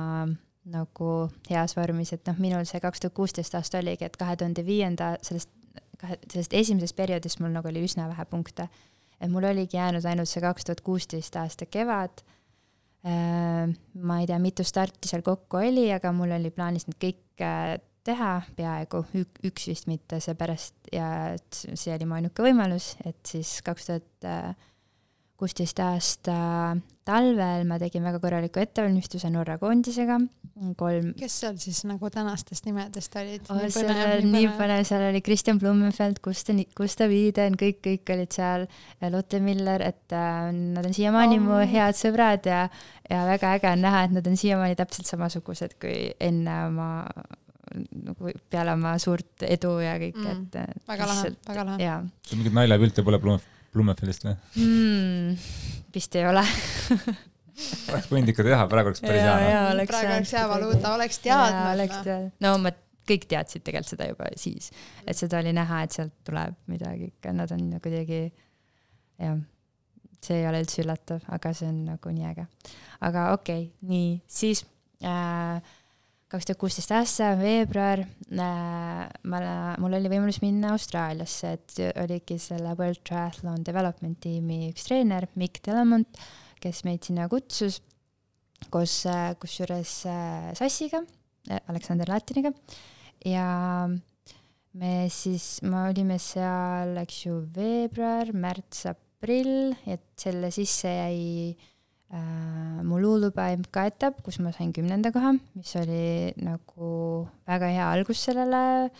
Speaker 4: nagu heas vormis, et noh, minul see kaks tuhat kuusteist aasta oligi, et kahe tuhande viienda sellest, kahe, sellest esimesest perioodist mul nagu oli üsna vähe punkte. et mul oligi jäänud ainult see kaks tuhat kuusteist aasta kevad. Äh, ma ei tea, mitu starti seal kokku oli, aga mul oli plaanis need kõik äh, teha peaaegu, üks vist mitte, seepärast ja see oli mu ainuke võimalus, et siis kaks tuhat äh, kuusteist aasta talvel ma tegin väga korraliku ettevalmistuse Norra koondisega, kolm.
Speaker 3: kes seal siis nagu tänastest nimedest olid
Speaker 4: oh,? seal oli nii põnev, seal oli Kristjan Blumenfeld, Gustav, Gustav Iden, kõik, kõik olid seal, Lotte Miller, et äh, nad on siiamaani oh. mu head sõbrad ja, ja väga äge on näha, et nad on siiamaani täpselt samasugused kui enne oma nagu peale oma suurt edu ja kõik mm,,
Speaker 3: et väga lahe, väga lahe.
Speaker 2: mingit naljapilte pole Blumenfeld Blumenfeldist või
Speaker 4: mm,? vist ei ole
Speaker 2: oleks võinud ikka teha, praegu oleks päris hea.
Speaker 3: praegu oleks hea valuuta, oleks teadnud.
Speaker 4: noh. teadnud, no ma, kõik teadsid tegelikult seda juba siis, et seda oli näha, et sealt tuleb midagi ikka, nad on kuidagi, jah, see ei ole üldse üllatav, aga see on nagu nii äge. aga okei okay,, nii, siis äh, kaks tuhat kuusteist aasta, veebruar äh,, ma, mul oli võimalus minna Austraaliasse, et oligi selle World Triathlon Development tiimi üks treener, Mikk Delamont, kes meid sinna kutsus koos äh,, kusjuures äh, Sassiga Aleksander Latiniga. Ja me siis, me olime seal, eks ju, veebruar, märts, aprill, et selle sisse jäi äh, mu luuluba MK-etapp, kus ma sain kümnenda koha, mis oli nagu väga hea algus sellele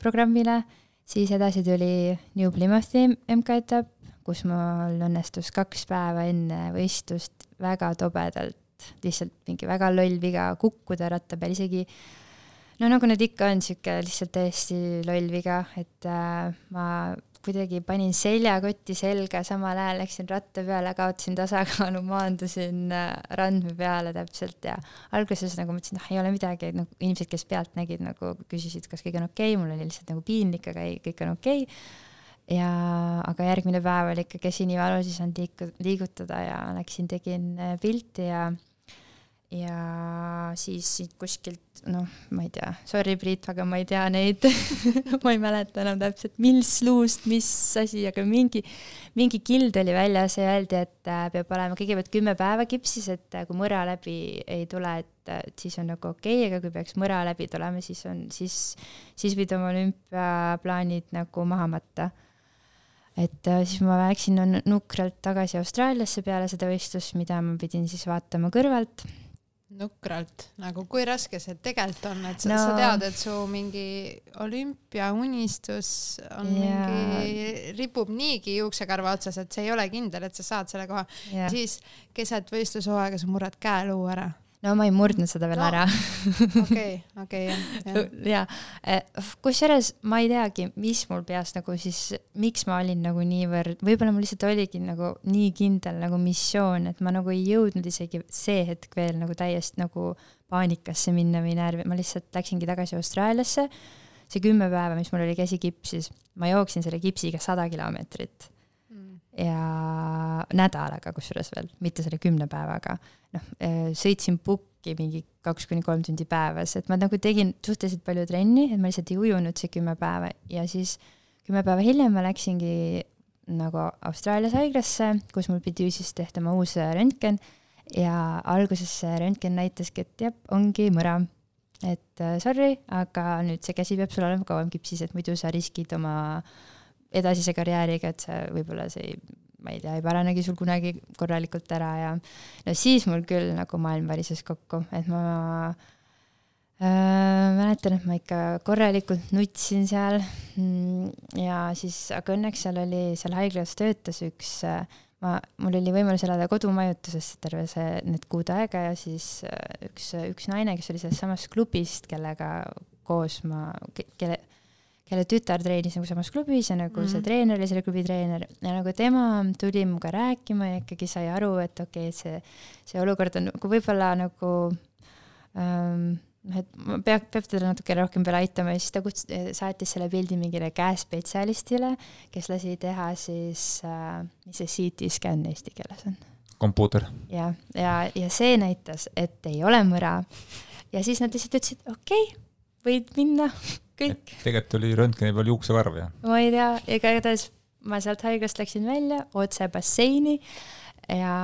Speaker 4: programmile, siis edasi tuli New Plymouthi MK-etapp, kus mul õnnestus kaks päeva enne võistlust väga tobedalt, lihtsalt mingi väga loll viga, kukkuda ratta peal, isegi. No nagu need ikka on, niisugune lihtsalt täiesti loll viga, et äh, ma kuidagi panin seljakotti selga, samal ajal läksin ratta peale, kaotasin tasakaalu, maandusin äh, randme peale täpselt ja alguses nagu mõtlesin, noh, ei ole midagi, nagu inimesed, kes pealt nägid, nagu küsisid, kas kõik on okei okay., mul oli lihtsalt nagu piinlik, aga ei, kõik on okei okay. ja, aga järgmine päev oli ikka käsi nii valus, ei saanud liiku-, liigutada ja läksin, tegin äh, pilti ja ja siis siit kuskilt, noh, ma ei tea, sorry, Priit, aga ma ei tea neid. (laughs) Ma ei mäleta enam täpselt, mis luust, mis asi, aga mingi, mingi kild oli väljas ja öeldi, et äh, peab olema kõigepealt kümme päeva kipsis, et äh, kui mõra läbi ei tule, et, äh, siis on nagu okei okay,, aga kui peaks mõra läbi tulema, siis on, siis, siis võid oma olümpiaplaanid nagu maha matta. Et siis ma läksin nukralt tagasi Austraaliasse peale seda võistlust, mida ma pidin siis vaatama kõrvalt
Speaker 3: nukralt, nagu kui raske see tegelikult on, et sa, no. sa tead, et su mingi olümpiaunistus on yeah. mingi, ripub niigi juuksekarva otsas, et see ei ole kindel, et sa saad selle koha yeah.. siis keset võistlushooaega sa murrad käeluu ära
Speaker 4: no ma ei murdnud seda veel no. ära.
Speaker 3: okei, okei,
Speaker 4: jah. ja, eh, (laughs) kusjuures ma ei teagi, mis mul peas nagu siis, miks ma olin nagu niivõrd, võib-olla mul lihtsalt oligi nagu nii kindel nagu missioon, et ma nagu ei jõudnud isegi see hetk veel nagu täiesti nagu paanikasse minna või närvi, ma lihtsalt läksingi tagasi Austraaliasse. see kümme päeva, mis mul oli käsi kipsis, ma jooksin selle kipsiga sada kilomeetrit. Ja nädalaga kusjuures veel, mitte selle kümne päevaga. Noh, äh, sõitsin pukki mingi kaks kuni kolm tundi päevas, et ma nagu tegin suhteliselt palju trenni, et ma lihtsalt ei ujunud see kümme päeva. Ja siis kümme päeva hiljem ma läksingi nagu Austraalias haiglasse, kus mul pidi siis tehtama uus röntgen. Ja alguses see röntgen näitaski, et jah, ongi mõra. et äh, sorry, aga nüüd see käsi peab sul olema kauem kipsis, et muidu sa riskid oma edasise karjääriga, et see võib-olla see ei ma ei tea, ei paranegi sul kunagi korralikult ära ja no siis mul küll nagu maailm varises kokku, et ma äh, mäletan, et ma ikka korralikult nutsin seal. Mm, ja siis, aga õnneks seal oli, seal haiglas töötas üks äh, ma, mul oli võimalus elada kodumajutuses terve see, need kuud aega ja siis äh, üks, üks naine, kes oli sellest samast klubist, kellega koos ma, kelle, kelle tütar treenis nagu samas klubis ja nagu mm -hmm. see mhm. treener oli selle klubi treener ja nagu tema tuli minuga rääkima ja ikkagi sai aru, et okei okay,, see, see olukord on nagu võib-olla nagu ähm, noh, et peab, peab teda natuke rohkem veel aitama ja siis ta kuts-, saatis selle pildi mingile käespetsialistile, kes lasi teha siis äh,, mis see CT scan eesti keeles on?
Speaker 2: kompuuter.
Speaker 4: jah, ja, ja, ja see näitas, et ei ole mõra. ja siis nad lihtsalt ütlesid, okei okay,, võid minna kõik.
Speaker 2: tegelikult oli röntgeni peal juuksekarv, jah?
Speaker 4: ma ei tea, igatahes ma sealt haiglast läksin välja otse basseini ja,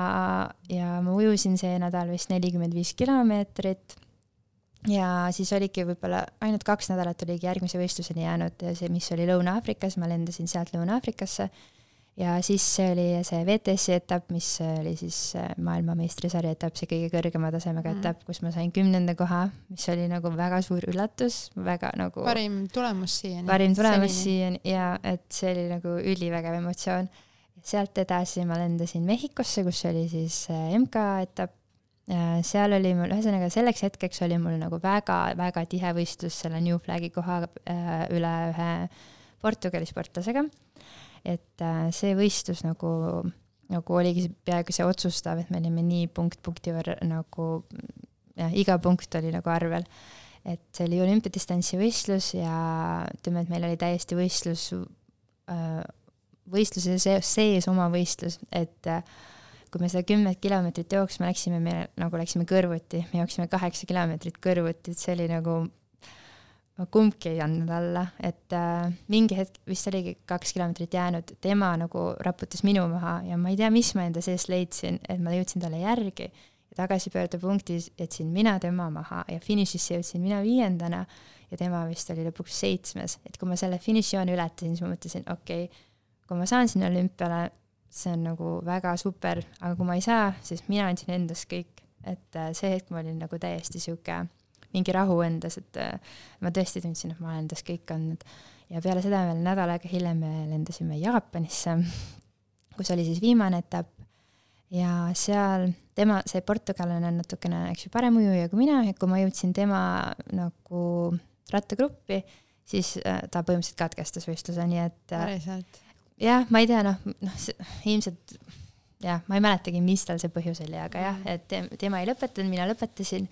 Speaker 4: ja ma ujusin see nädal vist nelikümmend viis kilomeetrit. ja siis oligi võib-olla ainult kaks nädalat oligi järgmise võistluseni jäänud, see, mis oli Lõuna-Aafrikas, ma lendasin sealt Lõuna-Aafrikasse ja siis see oli see WTS-i etapp, mis oli siis äh, maailmameistrisarja etapp, see kõige kõrgema tasemega mm. etapp, kus ma sain kümnenda koha, mis oli nagu väga suur üllatus, väga nagu
Speaker 3: parim tulemus siiani.
Speaker 4: parim tulemus siiani ja et see oli nagu ülivägev emotsioon. sealt edasi ma lendasin Mehhikosse, kus oli siis äh, MK etapp, seal oli mul, ühesõnaga selleks hetkeks oli mul nagu väga-väga tihe võistlus selle New Flagi koha äh, üle ühe Portugali sportlasega et äh, see võistlus nagu, nagu oligi peaaegu see otsustav, et me olime nii punkt punkti võrra nagu jah, iga punkt oli nagu arvel. et see oli olümpiadistantsi võistlus ja ütleme, et meil oli täiesti võistlus, äh, võistluse sees, sees oma võistlus, et äh, kui me seda kümmet kilomeetrit jooksma läksime, me nagu läksime kõrvuti, me jooksime kaheksa kilomeetrit kõrvuti, et see oli nagu kumbki ei andnud alla, et äh, mingi hetk, vist oligi kaks kilomeetrit jäänud, tema nagu raputas minu maha ja ma ei tea, mis ma enda sees leidsin, et ma jõudsin talle järgi tagasipöördepunktis jätsin mina tema maha ja finišisse jõudsin mina viiendana ja tema vist oli lõpuks seitsmes, et kui ma selle finišijoone ületasin, siis ma mõtlesin, okei okay,, kui ma saan sinna olümpiale, see on nagu väga super, aga kui ma ei saa, siis mina andsin endast kõik, et äh, see hetk ma olin nagu täiesti sihuke mingi rahu endas, et äh, ma tõesti tundsin, et ma olen endas kõik andnud. ja peale seda veel nädal aega hiljem me lendasime Jaapanisse, kus oli siis viimane etapp ja seal tema, see portugallane on natukene, eks ju, parem ujuja kui mina ja kui ma jõudsin tema nagu rattagruppi, siis äh, ta põhimõtteliselt katkestas võistluse, nii et
Speaker 3: äh, päriselt?
Speaker 4: jah, ma ei tea, noh, noh, ilmselt jah, ma ei mäletagi, mis tal see põhjus oli, aga jah, mm. et tema ei lõpetanud, mina lõpetasin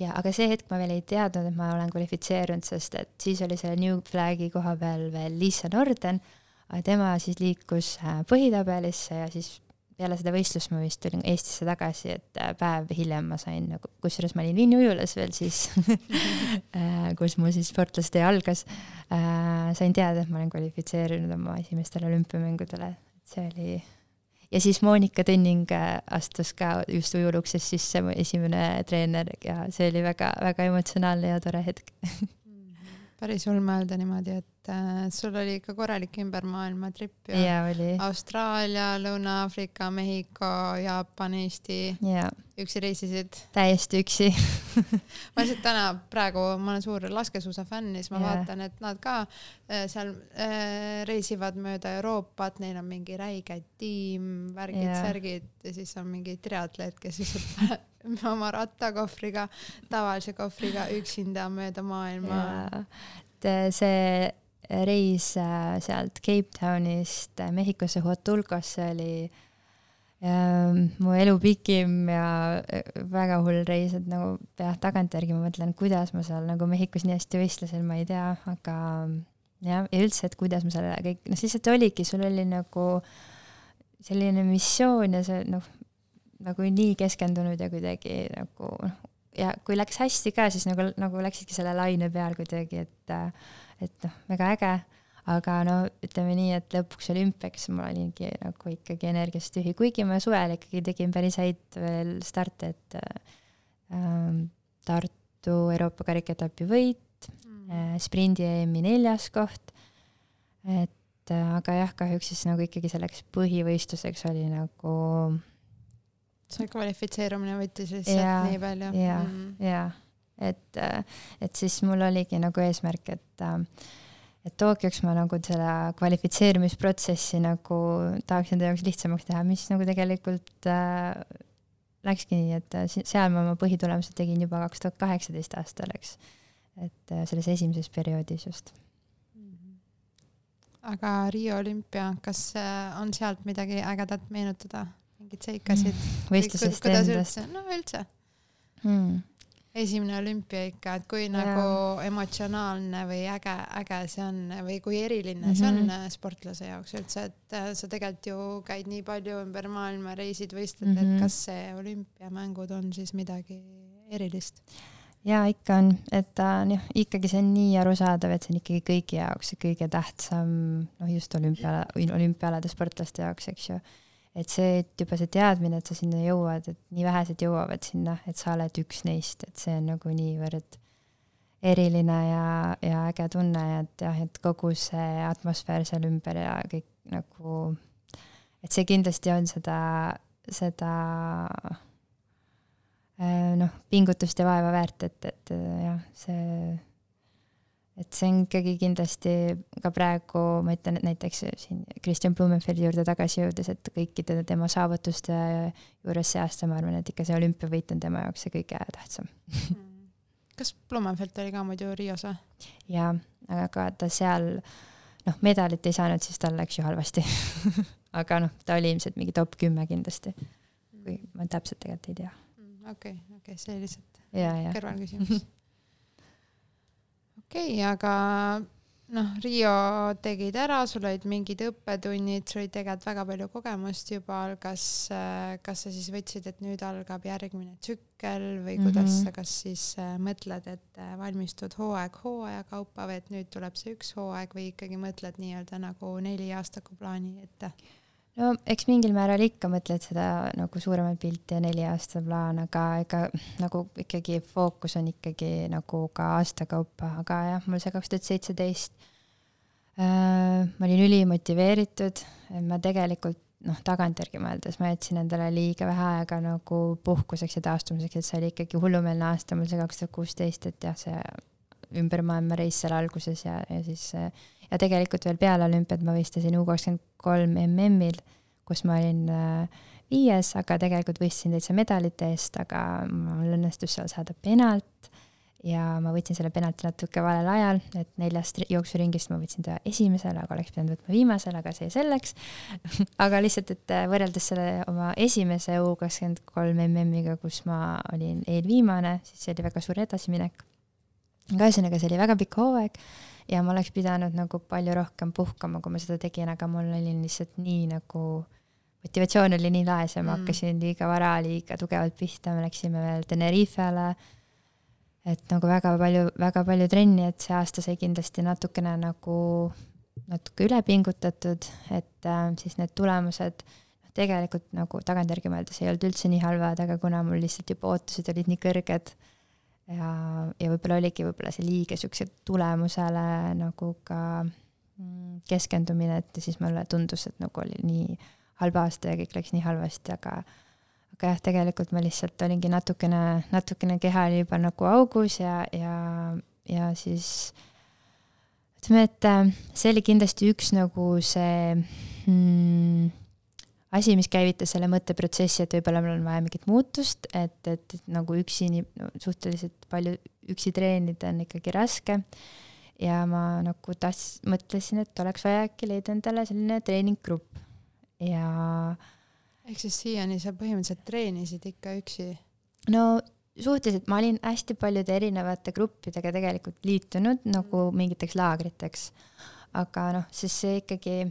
Speaker 4: ja aga see hetk ma veel ei teadnud, et ma olen kvalifitseerunud, sest et siis oli selle New Flagi koha peal veel Liisa Norden, tema siis liikus äh, põhitabelisse ja siis peale seda võistlust ma vist tulin Eestisse tagasi, et äh, päev hiljem ma sain nagu, kusjuures ma olin Vinni ujulas veel siis (laughs) (laughs) äh, kus mu siis sportlastee algas, sain teada, et ma olen kvalifitseerunud oma esimestele olümpiamängudele, et see oli ja siis Monika Tõnning äh, astus ka just ujuluksest sisse, mu esimene treener ja see oli väga-väga emotsionaalne ja tore hetk.
Speaker 3: Päris hull mõelda niimoodi, et äh, sul oli ikka korralik ümbermaailma trip ju.
Speaker 4: oli.
Speaker 3: Austraalia, Lõuna-Aafrika, Mehhiko, Jaapan, Eesti. üksi reisisid?
Speaker 4: täiesti üksi (laughs)
Speaker 3: ma lihtsalt täna praegu, ma olen suur laskesuusafänn ja siis ma yeah. vaatan, et nad ka äh, seal äh, reisivad mööda Euroopat, neil on mingi räige tiim, värgid yeah., särgid ja siis on mingi triatleet, kes lihtsalt (laughs) oma rattakohvriga, tavalise kohvriga üksinda mööda maailma.
Speaker 4: see reis äh, sealt Cape Townist Mehhikosse Huatulcosse oli ähm, mu elu pikim ja äh, väga hull reis, et nagu jah, tagantjärgi ma mõtlen, kuidas ma seal nagu Mehhikos nii hästi võistlesin, ma ei tea, aga jah, ja üldse, et kuidas ma seal kõik, noh, lihtsalt oligi, sul oli nagu selline missioon ja see noh, nagu nii keskendunud ja kuidagi nagu noh, ja kui läks hästi ka, siis nagu, nagu läksidki selle laine peal kuidagi, et, et noh, väga äge, aga no ütleme nii, et lõpuks olümpiaks ma olingi nagu ikkagi energiast tühi, kuigi ma suvel ikkagi tegin päris häid veel starte, et ähm, Tartu Euroopa karikaetapi võit mm., äh, sprindi EM-i neljas koht, et äh, aga jah, kahjuks siis nagu ikkagi selleks põhivõistluseks oli nagu
Speaker 3: see kvalifitseerumine võttis lihtsalt nii palju.
Speaker 4: ja mm., ja et, et siis mul oligi nagu eesmärk, et et Tokyoks ma nagu selle kvalifitseerimisprotsessi nagu tahaks enda jaoks lihtsamaks teha, mis nagu tegelikult äh, läkski nii, et seal ma oma põhitulemused tegin juba kaks tuhat kaheksateist aastal, eks. et äh, selles esimeses perioodis just
Speaker 3: mm-hmm. aga Riio olümpia, kas äh, on sealt midagi ägedat meenutada? mingeid seikasid
Speaker 4: mm,? võistlusest endast?
Speaker 3: no üldse mm.. Esimene olümpia ikka, et kui ja. nagu emotsionaalne või äge, äge see on või kui eriline mm -hmm. see on mhm. äh, sportlase jaoks üldse, et äh, sa tegelikult ju käid nii palju ümber maailma, reisid, võistled mm, -hmm. et mhm. kas see olümpiamängud on siis midagi erilist?
Speaker 4: jaa, ikka on, et on jah, ikkagi see on nii arusaadav, et see on ikkagi kõigi jaoks see kõige tähtsam, noh just olümpia, olümpiaalade sportlaste jaoks, eks ju et see, et juba see teadmine, et sa sinna jõuad, et nii vähesed jõuavad sinna, et sa oled üks neist, et see on nagu niivõrd eriline ja, ja äge tunne ja et jah, et kogu see atmosfäär seal ümber ja kõik nagu, et see kindlasti on seda, seda äh, noh, pingutust ja vaeva väärt, et, et jah, see et see on ikkagi kindlasti ka praegu, ma ütlen, et näiteks siin Kristjan Blumenfeldi juurde tagasi jõudes, et kõikide tema saavutuste juures see aasta ma arvan, et ikka see olümpiavõit on tema jaoks see kõige tähtsam. (laughs)
Speaker 3: Kas Blumenfeld oli ka muidu Rios või?
Speaker 4: jaa, aga ta seal noh, medalit ei saanud, siis tal läks ju halvasti. (laughs) Aga noh, ta oli ilmselt mingi top kümme kindlasti, kui ma täpselt tegelikult ei tea.
Speaker 3: Mm, okei, okei, see lihtsalt
Speaker 4: kõrvalküsimus
Speaker 3: okei okay,, aga noh, Riio tegid ära, sul olid mingid õppetunnid, sul oli tegelikult väga palju kogemust juba, kas, kas sa siis võtsid, et nüüd algab järgmine tsükkel või kuidas mm, -hmm. sa kas siis äh, mõtled, et äh, valmistud hooaeg hooaja kaupa või et nüüd tuleb see üks hooaeg või ikkagi mõtled nii-öelda nagu neli aastaku plaani ette?
Speaker 4: No eks mingil määral ikka mõtled seda nagu suuremat pilti ja neli aasta plaan, aga ega nagu ikkagi fookus on ikkagi nagu ka aasta kaupa, aga jah, mul see kaks tuhat seitseteist äh, ma olin ülimotiveeritud, ma tegelikult noh, tagantjärgi mõeldes ma jätsin endale liiga vähe aega nagu puhkuseks ja taastumiseks, et see oli ikkagi hullumeelne aasta mul see kaks tuhat kuusteist, et jah, see ümber maailma reis seal alguses ja, ja siis ja tegelikult veel peale olümpiat ma võistlesin U kakskümmend kolm MM-il, kus ma olin äh, viies, aga tegelikult võistlesin täitsa medalite eest, aga mul õnnestus seal saada penalt. Ja ma võtsin selle penalti natuke valel ajal, et neljast jooksuringist ma võtsin ta esimesele, aga oleks pidanud võtma viimasele, aga see selleks. (laughs) Aga lihtsalt, et äh, võrreldes selle oma esimese U kakskümmend kolm MM-iga, kus ma olin eelviimane, siis see oli väga suur edasiminek. aga ühesõnaga, see oli väga pikk hooaeg ja ma oleks pidanud nagu palju rohkem puhkama, kui ma seda tegin, aga mul oli lihtsalt nii nagu motivatsioon oli nii laes ja ma mm. hakkasin liiga vara, liiga tugevalt pihta, me läksime veel Tenerifele et nagu väga palju, väga palju trenni, et see aasta sai kindlasti natukene nagu natuke üle pingutatud, et äh, siis need tulemused noh, tegelikult nagu tagantjärgi mõeldes ei olnud üldse nii halvad, aga kuna mul lihtsalt juba ootused olid nii kõrged ja, ja võib-olla oligi võib-olla see liiga siukse tulemusele nagu ka mm, keskendumine, et siis mulle tundus, et nagu oli nii halb aasta ja kõik läks nii halvasti, aga aga jah, tegelikult ma lihtsalt olingi natukene, natukene keha oli juba nagu augus ja, ja, ja siis ütleme, et äh, see oli kindlasti üks nagu see mm, asi, mis käivitas selle mõtteprotsessi, et võib-olla mul on vaja mingit muutust, et, et, et nagu üksi nii no, suhteliselt palju üksi treenida on ikkagi raske. ja ma nagu tahtsin, mõtlesin, et oleks vaja äkki leida endale selline treeninggrupp ja
Speaker 3: ehk siis siiani sa põhimõtteliselt treenisid ikka üksi?
Speaker 4: no suhteliselt, ma olin hästi paljude erinevate gruppidega tegelikult liitunud nagu mingiteks laagriteks. aga noh, siis see ikkagi,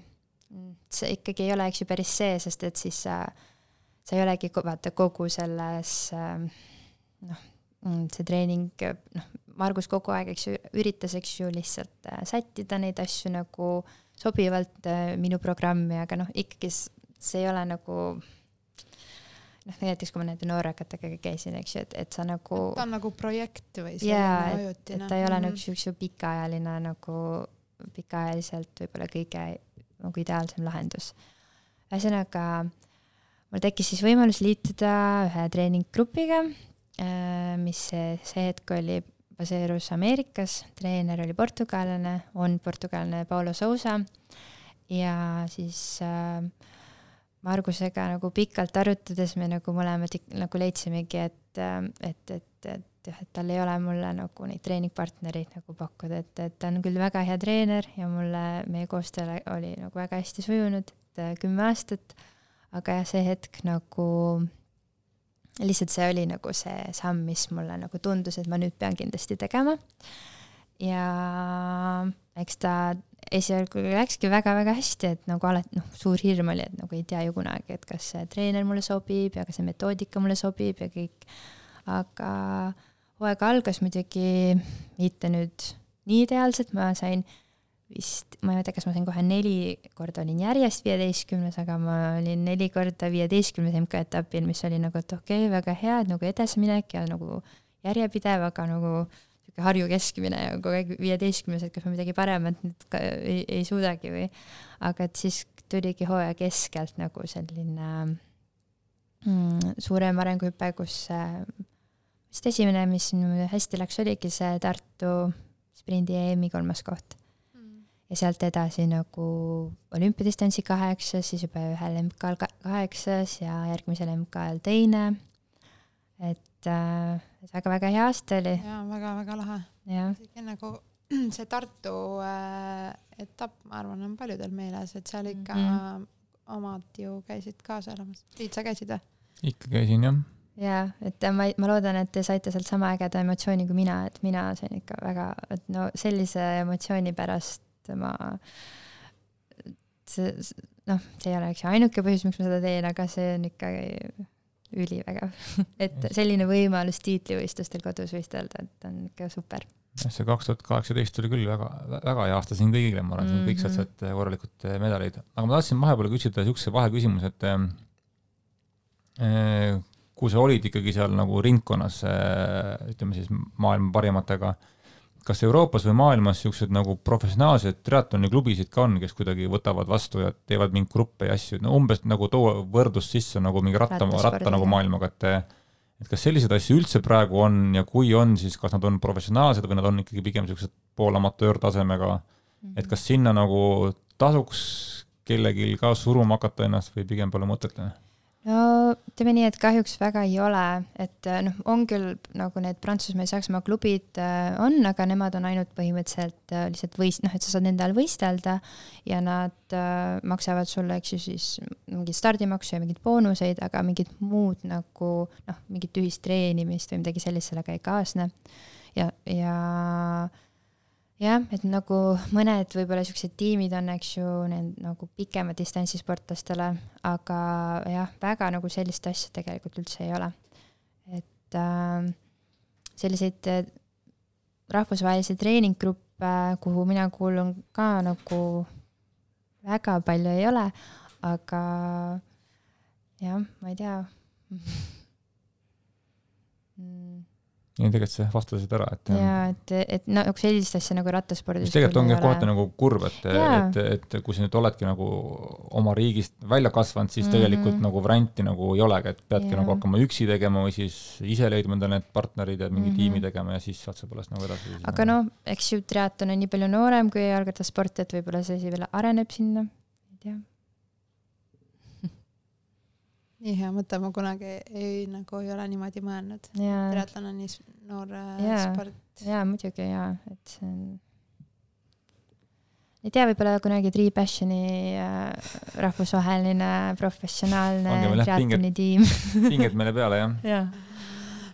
Speaker 4: see ikkagi ei ole, eks ju, päris see, sest et siis sa, sa ei olegi vaata kogu selles noh, see treening, noh, Margus kogu aeg, eks ju, üritas, eks ju, lihtsalt äh, sättida neid asju nagu sobivalt äh, minu programmi, aga noh, ikkagi see ei ole nagu noh, näiteks kui ma nende noorekatega käisin, eks ju, et, et sa nagu.
Speaker 3: ta on nagu projekt või
Speaker 4: jaa, et, et ta ei ole mm -hmm. nagu siukse pikaajaline nagu, pikaajaliselt võib-olla kõige nagu ideaalsem lahendus. ühesõnaga, mul tekkis siis võimalus liituda ühe treeninggrupiga, äh, mis see, hetk oli, baseerus Ameerikas, treener oli portugallane, on portugallane Paulo Sousa ja siis äh, Margusega nagu pikalt arutades me nagu mõlemad nagu leidsimegi, et, et, et, et jah, et tal ei ole mulle nagu neid treeningpartnereid nagu pakkuda, et, et ta on küll väga hea treener ja mulle, meie koostöö oli nagu väga hästi sujunud, et äh, kümme aastat, aga jah, see hetk nagu lihtsalt see oli nagu see samm, mis mulle nagu tundus, et ma nüüd pean kindlasti tegema. ja eks ta esialgu läkski väga-väga hästi, et nagu alati noh, suur hirm oli, et nagu ei tea ju kunagi, et kas see treener mulle sobib ja kas see metoodika mulle sobib ja kõik. aga hooaeg algas muidugi mitte nüüd nii ideaalselt, ma sain vist, ma ei mäleta, kas ma sain kohe neli korda olin järjest viieteistkümnes, aga ma olin neli korda viieteistkümnes MK-etapil, mis oli nagu, et okei okay,, väga hea, et nagu edasiminek ja nagu järjepidev, aga nagu Harju keskmine ja kogu aeg viieteistkümnes, et kas ma midagi paremat nüüd ka ei, ei suudagi või. aga et siis tuligi hooaja keskelt nagu selline mm, suurem arenguhüpe, kus äh, vist esimene, mis hästi läks, oligi see Tartu sprindi EM-i kolmas koht mm. ja sealt edasi nagu olümpiadistantsi kaheksas, siis juba ühel MK-l kaheksas ja järgmisel MK-l teine. et äh, väga-väga hea aasta oli.
Speaker 3: jaa, väga-väga lahe. isegi nagu (clears throat) see Tartu äh, etapp, ma arvan, on paljudel meeles, et seal ikka mm -hmm. omad ju käisid kaasa elamas. Priit, sa käisid või?
Speaker 2: ikka käisin jah.
Speaker 4: Jaa, et ma, ma loodan, et te saite sealt sama ägeda emotsiooni kui mina, et mina sain ikka väga, et no sellise emotsiooni pärast ma see, noh, see ei ole eks ju ainuke põhjus, miks ma seda teen, aga see on ikkagi ülivägev (laughs) et selline võimalus tiitlivõistlustel kodus võistelda, et on ikka super.
Speaker 2: jah, see kaks tuhat kaheksateist oli küll väga, väga hea aasta siin kõigile, ma arvan mm, -hmm. kõik said sealt eh, korralikud eh, medaleid. aga ma tahtsin vahepeal küsida niisuguse vaheküsimuse, et eh, kui sa olid ikkagi seal nagu ringkonnas, ütleme siis maailma parimatega, kas Euroopas või maailmas niisugused nagu professionaalsed triatloniklubisid ka on, kes kuidagi võtavad vastu ja teevad mingeid gruppe ja asju, no umbes nagu too võrdlus sisse nagu mingi ratta, ratta nagu maailmaga, et et kas selliseid asju üldse praegu on ja kui on, siis kas nad on professionaalsed või nad on ikkagi pigem niisugused poolamatöörtasemega mm, -hmm. et kas sinna nagu tasuks kellelgi ka suruma hakata ennast või pigem pole mõtet?
Speaker 4: No ütleme nii, et kahjuks väga ei ole, et äh, noh, on küll nagu need Prantsusmaa ja Saksamaa klubid äh, on, aga nemad on ainult põhimõtteliselt äh, lihtsalt võist-, noh, et sa saad nende all võistelda ja nad maksavad sulle, eks ju, siis mingit stardimaksu ja mingeid boonuseid, aga mingit muud nagu noh, mingit ühist treenimist või midagi sellist sellega ei kaasne. ja, ja jah, et nagu mõned võib-olla siuksed tiimid on, eks ju, need nagu pikema distantsi sportlastele, aga jah, väga nagu sellist asja tegelikult üldse ei ole. et äh, selliseid äh, rahvusvahelisi treeninggruppe, kuhu mina kuulun ka nagu väga palju ei ole, aga jah, ma ei tea (laughs)
Speaker 2: ja tegelikult sa vastasid ära, et
Speaker 4: jaa, et, et nagu sellist asja nagu rattaspordis
Speaker 2: tegelikult ongi kohati nagu kurb, et, et, et kui sa nüüd oledki nagu oma riigist välja kasvanud, siis mm -hmm. tegelikult nagu varianti nagu ei olegi, et peadki ja. nagu hakkama üksi tegema või siis ise leidma endale need partnerid ja mingi mm -hmm. tiimi tegema ja siis saad sa pärast nagu edasi.
Speaker 4: aga noh, eks ju, triatlon on nii palju noorem kui jalgrattasport, et võib-olla see asi veel areneb sinna, ei tea
Speaker 3: nii hea mõte, ma kunagi ei, nagu ei ole niimoodi mõelnud. triatlon on nii noor äh, ja, sport.
Speaker 4: jaa, muidugi jaa, et see on ei tea, võib-olla kunagi Three Passioni äh, rahvusvaheline professionaalne triatloni tiim. (laughs)
Speaker 2: pinged meile peale, jah
Speaker 3: ja.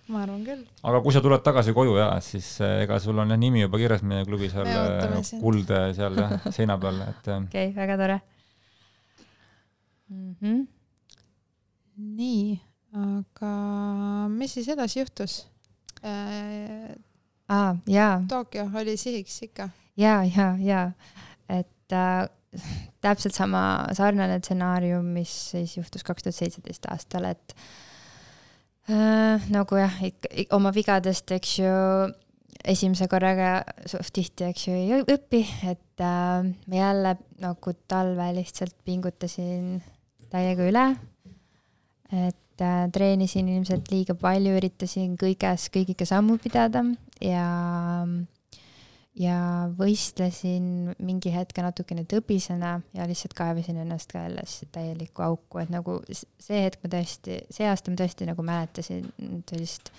Speaker 3: ma arvan küll.
Speaker 2: aga kui sa tuled tagasi koju ja siis äh, ega sul on jah nimi juba kirjas meie klubi seal kuld seal jah seina peal, et. (laughs)
Speaker 4: okei okay,, väga tore
Speaker 3: mm. -hmm nii, aga mis siis edasi juhtus
Speaker 4: äh,? aa, jaa.
Speaker 3: Tokyo oli sihiks ikka?
Speaker 4: ja, ja, ja, et äh, täpselt sama sarnane stsenaarium, mis siis juhtus kaks tuhat seitseteist aastal, et äh, nagu jah, ikka oma vigadest, eks ju, esimese korraga suht tihti, eks ju, ei õpi, et äh, ma jälle nagu talve lihtsalt pingutasin täiega üle et äh, treenisin ilmselt liiga palju, üritasin kõiges kõigiga sammu pidada ja ja võistlesin mingi hetk natukene tõbisena ja lihtsalt kaevasin ennast ka jälle täielikku auku, et nagu see hetk ma tõesti, see aasta ma tõesti nagu mäletasin sellist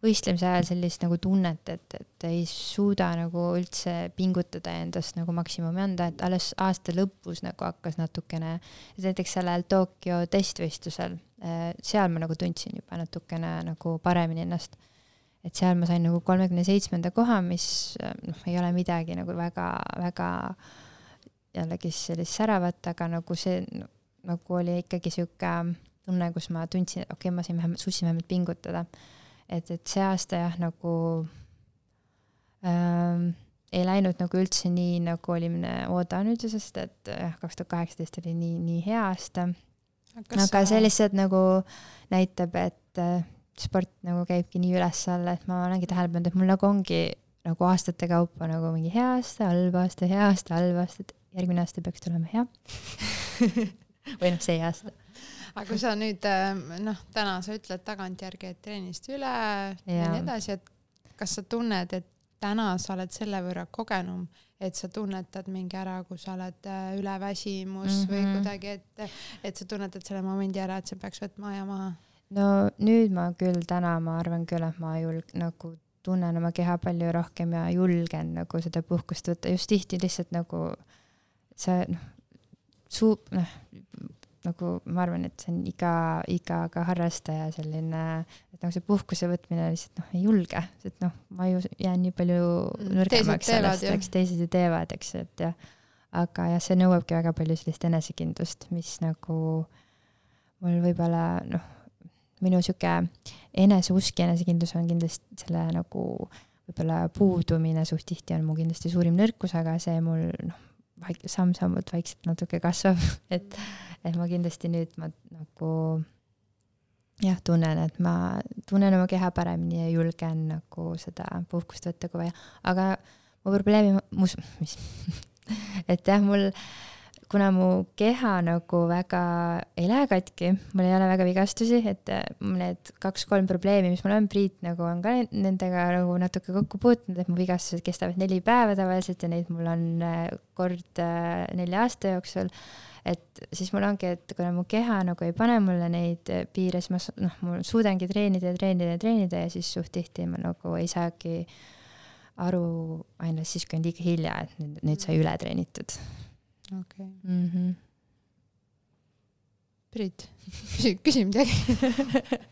Speaker 4: võistlemise ajal sellist nagu tunnet, et, et ei suuda nagu üldse pingutada ja endast nagu maksimumi anda, et alles aasta lõpus nagu hakkas natukene, näiteks sellel Tokyo testvõistlusel, seal ma nagu tundsin juba natukene nagu paremini ennast. et seal ma sain nagu kolmekümne seitsmenda koha, mis noh, ei ole midagi nagu väga-väga jällegi sellist säravat, aga nagu see nagu oli ikkagi sihuke tunne, kus ma tundsin, et okei okay,, ma sain vähemalt, suutsin vähemalt pingutada et, et see aasta jah, nagu ähm, ei läinud nagu üldse nii, nagu olime oodanud ju, sest et jah, kaks tuhat kaheksateist oli nii, nii hea aasta. Aga sa... see lihtsalt nagu näitab, et äh, sport nagu käibki nii üles-alla, et ma olengi tähele pannud, et mul nagu ongi nagu aastate kaupa nagu mingi hea aasta, halb aasta, hea aasta, halb aasta, et järgmine aasta peaks tulema hea. (laughs) Või noh, see aasta.
Speaker 3: Aga kui sa nüüd äh, noh, täna sa ütled tagantjärgi, et treenisid üle ja nii edasi, et kas sa tunned, et täna sa oled selle võrra kogenum, et sa tunnetad mingi ära, kui sa oled äh, üleväsimus mm -hmm. või mhm. kuidagi, et, et sa tunnetad selle momendi ära, et sa peaks võtma aja maha?
Speaker 4: no nüüd ma küll täna, ma arvan küll, et ma julg- nagu tunnen oma keha palju rohkem ja julgen nagu seda puhkust võtta, just tihti lihtsalt nagu see noh, suu-, noh, nagu ma arvan, et see on iga, iga ka harrastaja selline, et nagu see puhkuse võtmine lihtsalt noh, ei julge, et noh, ma ju jään nii palju mm, nõrgemaks sellest, eks teised ju teevad, eks, et jah. aga jah, see nõuabki väga palju sellist enesekindlust, mis nagu mul võib-olla noh, minu sihuke eneseusk ja enesekindlus on kindlasti selle nagu võib-olla puudumine suht tihti on mu kindlasti suurim nõrkus, aga see mul noh, vaik-, samm-sammult vaikselt natuke kasvab, (laughs) et, et ma kindlasti nüüd ma nagu jah, tunnen, et ma tunnen oma keha paremini ja julgen nagu seda puhkust võtta, kui vaja, aga mu probleemi, mus-, mis? (laughs) Et jah, mul kuna mu keha nagu väga ei lähe katki, mul ei ole väga vigastusi, et äh, need kaks-kolm probleemi, mis mul on, Priit nagu on ka nendega nagu natuke kokku puutunud, et mu vigastused kestavad neli päeva tavaliselt ja neid mul on äh, kord äh, nelja aasta jooksul. et siis mul ongi, et kuna mu keha nagu ei pane mulle neid piire, siis ma noh, ma suudangi treenida ja treenida ja treenida ja siis suht tihti ma nagu ei saagi aru ainult siis, kui on liiga hilja, et nüüd sai üle treenitud
Speaker 3: okei okay.
Speaker 4: mm. -hmm.
Speaker 3: Priit, küsi, küsi midagi (laughs)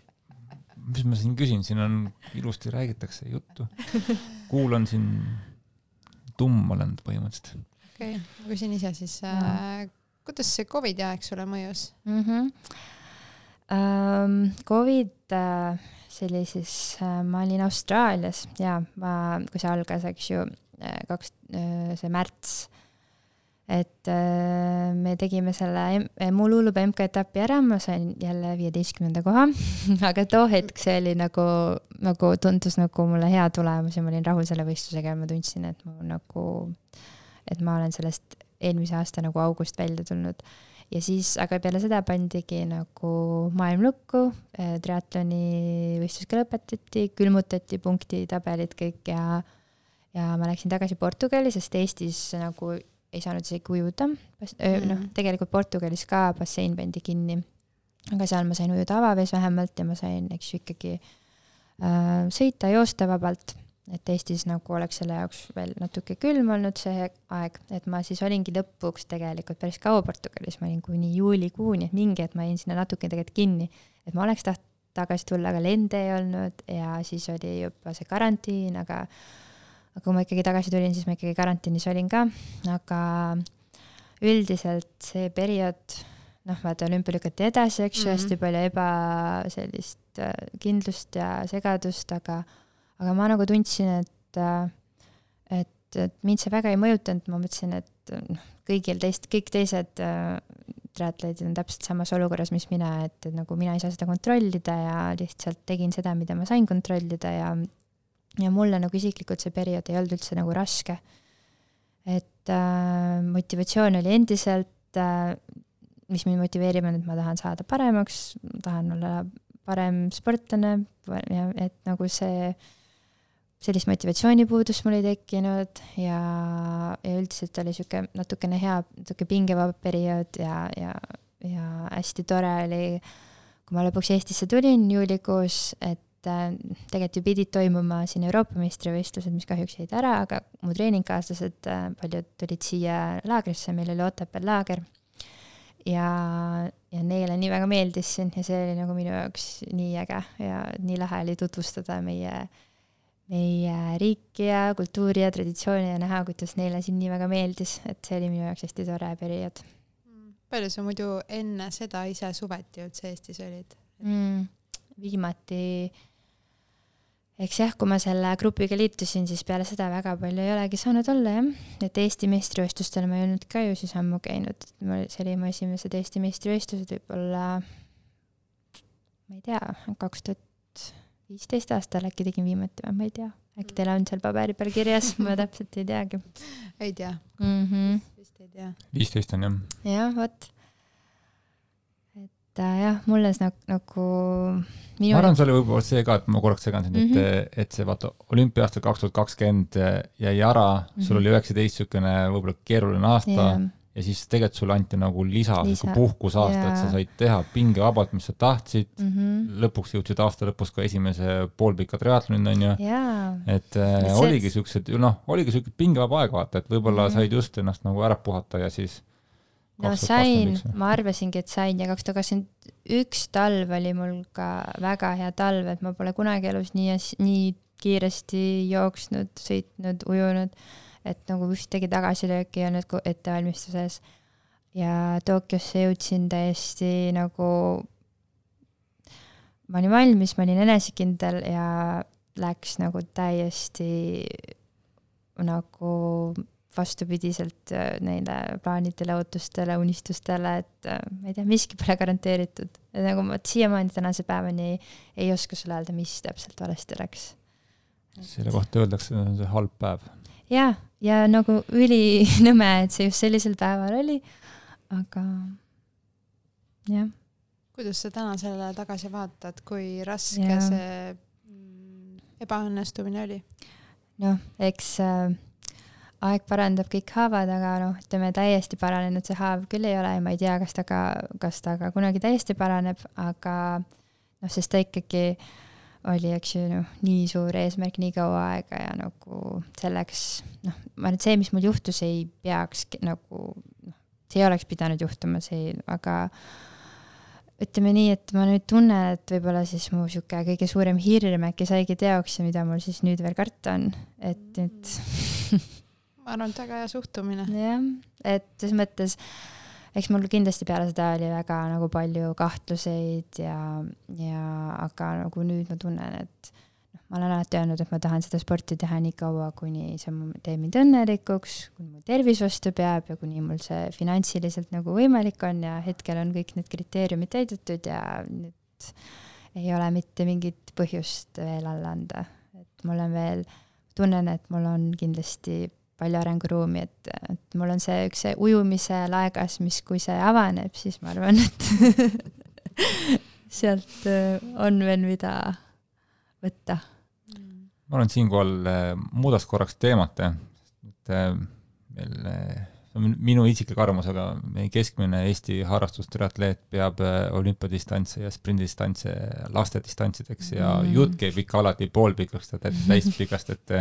Speaker 2: mis ma siin küsin, siin on, ilusti räägitakse juttu. kuulan siin, tumm olen põhimõtteliselt.
Speaker 3: okei okay., ma küsin ise siis äh,, kuidas see Covidi aeg sulle mõjus
Speaker 4: mm? -hmm. Um, Covid äh, see oli siis äh,, ma olin Austraalias ja ma, kui see algas, eks ju, äh, kaks, äh, see märts et äh, me tegime selle Mululuba MK-etapi ära, ma sain jälle viieteistkümnenda koha (laughs) aga too hetk see oli nagu, nagu tundus nagu mulle hea tulemus ja ma olin rahul selle võistlusega ja ma tundsin, et ma nagu, et ma olen sellest eelmise aasta nagu august välja tulnud. ja siis, aga peale seda pandigi nagu maailm lukku, äh, triatloni võistlus ka lõpetati, külmutati punktitabelid kõik ja ja ma läksin tagasi Portugali, sest Eestis nagu ei saanud isegi ujuda, noh, mm. tegelikult Portugalis ka bassein pandi kinni, aga seal ma sain ujuda avavees vähemalt ja ma sain, eks ju, ikkagi äh, sõita, joosta vabalt, et Eestis nagu oleks selle jaoks veel natuke külm olnud see aeg, et ma siis olingi lõpuks tegelikult päris kaua Portugalis, ma olin kuni juulikuuni, et mingi hetk ma jäin sinna natuke tegelikult kinni, et ma oleks tahtnud tagasi tulla, aga lende ei olnud ja siis oli juba see karantiin, aga aga kui ma ikkagi tagasi tulin, siis ma ikkagi karantiinis olin ka, aga üldiselt see periood, noh, vaata olümpia lükati edasi, eks ju mm -hmm., hästi palju eba sellist äh, kindlust ja segadust, aga, aga ma nagu tundsin, et, äh, et, et mind see väga ei mõjutanud, ma mõtlesin, et noh, kõigil teist, kõik teised äh, triatleedid on täpselt samas olukorras, mis mina, et, et nagu mina ei saa seda kontrollida ja lihtsalt tegin seda, mida ma sain kontrollida ja ja mulle nagu isiklikult see periood ei olnud üldse nagu raske. et äh, motivatsioon oli endiselt äh,, mis mind motiveerib, on, et ma tahan saada paremaks, tahan olla parem sportlane ja et nagu see, sellist motivatsioonipuudust mul ei tekkinud ja, ja üldiselt oli sihuke natukene hea, natuke pingevaba periood ja, ja, ja hästi tore oli, kui ma lõpuks Eestisse tulin juulikuus, et et äh, tegelikult ju pidid toimuma siin Euroopa meistrivõistlused, mis kahjuks jäid ära, aga mu treeningkaaslased, äh, paljud tulid siia laagrisse, meil oli Otepääl laager. ja, ja neile nii väga meeldis siin ja see oli nagu minu jaoks nii äge ja nii lahe oli tutvustada meie, meie riiki ja kultuuri ja traditsiooni ja näha, kuidas neile siin nii väga meeldis, et see oli minu jaoks hästi tore periood.
Speaker 3: palju sa muidu enne seda ise suveti üldse Eestis olid
Speaker 4: mm,? viimati eks jah, kui ma selle grupiga liitusin, siis peale seda väga palju ei olegi saanud olla jah, et Eesti meistrivõistlustel ma ei olnud ka ju siis ammu käinud, mul, see oli mu esimesed Eesti meistrivõistlused võib-olla, ma ei tea, kaks tuhat viisteist aastal äkki tegin viimati või ma ei tea, äkki teil on seal paberi peal kirjas, ma täpselt ei teagi.
Speaker 3: ei tea
Speaker 4: mm. -hmm.
Speaker 3: vist ei tea.
Speaker 2: viisteist on jah.
Speaker 4: jah, vot et äh, jah, mulle see nagu, nagu
Speaker 2: minu ma arvan, see oli võib-olla see ka, et ma korraks segan sind mm, -hmm. et, mhm. et see vaata olümpia-aastal kaks tuhat kakskümmend jäi ära mm, -hmm. sul mhm. oli üheksateist niisugune võib-olla keeruline aasta yeah. ja siis tegelikult sulle anti nagu lisa, lisa. puhkusaasta yeah., et sa said teha pingevabalt, mis sa tahtsid mm, -hmm. lõpuks jõudsid aasta lõpus ka esimese poolpika triatlonini, on ju
Speaker 4: yeah.,
Speaker 2: et äh, oligi niisugused, noh, oligi niisugune pingevaba aeg, vaata, et võib-olla mm -hmm. said just ennast nagu ära puhata ja siis
Speaker 4: no sain, ma arvasingi, et sain ja kaks tuhat kakskümmend üks talv oli mul ka väga hea talv, et ma pole kunagi elus nii, nii kiiresti jooksnud, sõitnud, ujunud, et nagu ühtegi tagasilööki ei olnud ettevalmistuses. ja Tokyosse jõudsin täiesti nagu, ma olin valmis, ma olin enesekindel ja läks nagu täiesti nagu vastupidiselt äh, neile plaanidele, ootustele, unistustele, et äh, ma ei tea, miski pole garanteeritud. et nagu ma siiamaani tänase päevani ei, ei oska sulle öelda, mis täpselt valesti läks.
Speaker 2: selle kohta öeldakse, et see on see halb päev.
Speaker 4: jaa, ja nagu ülinõme, et see just sellisel päeval oli, aga jah.
Speaker 3: kuidas sa täna sellele tagasi vaatad, kui raske ja. see mm, ebaõnnestumine oli?
Speaker 4: noh, eks äh, aeg parandab kõik haavad, aga noh, ütleme täiesti paranenud see haav küll ei ole ja ma ei tea, kas ta ka, kas ta ka kunagi täiesti paraneb, aga noh, sest ta ikkagi oli, eks ju, noh, nii suur eesmärk nii kaua aega ja nagu selleks, noh, ma arvan, et see, mis mul juhtus, ei peaks nagu noh, see ei oleks pidanud juhtuma, see, aga ütleme nii, et ma nüüd tunnen, et võib-olla siis mu sihuke kõige suurem hirm äkki saigi teoks ja mida mul siis nüüd veel karta on, et nüüd (laughs)
Speaker 3: ma arvan, et väga hea suhtumine.
Speaker 4: jah, et selles mõttes, eks mul kindlasti peale seda oli väga nagu palju kahtluseid ja, ja aga nagu nüüd ma tunnen, et ma olen alati öelnud, et ma tahan seda sporti teha nii kaua, kuni see teeb mind õnnelikuks, kuni mu tervis vastu peab ja kuni mul see finantsiliselt nagu võimalik on ja hetkel on kõik need kriteeriumid täidetud ja nüüd ei ole mitte mingit põhjust veel alla anda. et mul on veel, tunnen, et mul on kindlasti palju arenguruumi, et, et mul on see üks see ujumise laegas, mis, kui see avaneb, siis ma arvan, et (laughs) sealt on veel, mida võtta
Speaker 2: ma arvan, et siinkohal äh, muudaks korraks teemat, et äh, meil, äh, see on minu isiklik arvamus, aga meie keskmine Eesti harrastustriatleet peab olümpiadistantse ja sprindidistantse lastedistantsideks ja mm. jutt käib ikka alati poolpikast ja täispikast, et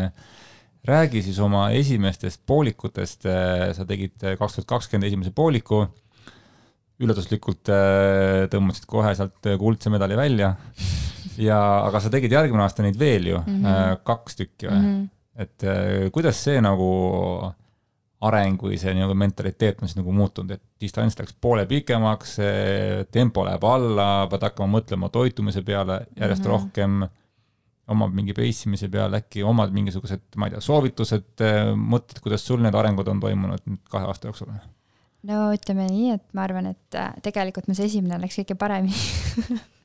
Speaker 2: räägi siis oma esimestest poolikutest, sa tegid kaks tuhat kakskümmend esimese pooliku, üllatuslikult tõmbasid kohe sealt kuldse medali välja ja, aga sa tegid järgmine aasta neid veel ju mm, -hmm. kaks tükki või mm? -hmm. et äh, kuidas see nagu areng või see nagu mentaliteet on siis nagu muutunud, et distants läks poole pikemaks, tempo läheb alla, pead hakkama mõtlema toitumise peale järjest mm -hmm. rohkem, omad mingi pace imise peale, äkki omad mingisugused, ma ei tea, soovitused, äh, mõtted, kuidas sul need arengud on toimunud nüüd kahe aasta jooksul?
Speaker 4: no ütleme nii, et ma arvan, et tegelikult mul see esimene läks kõige paremini (laughs)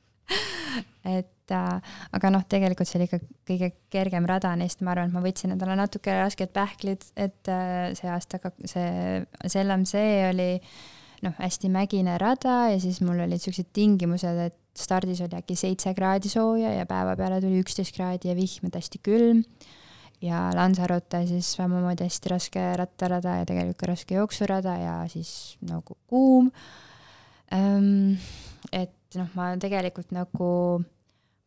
Speaker 4: et äh, aga noh, tegelikult see oli ikka kõige kergem rada neist, ma arvan, et ma võtsin endale natuke rasked pähklid, et äh, see aasta, see SLMC oli noh, hästi mägine rada ja siis mul olid siuksed tingimused, et stardis oli äkki seitse kraadi sooja ja päeva peale tuli üksteist kraadi ja vihm, et hästi külm. ja Lanzarote siis samamoodi hästi raske rattarada ja tegelikult ka raske jooksurada ja siis nagu kuum. Ehm, et noh, ma tegelikult nagu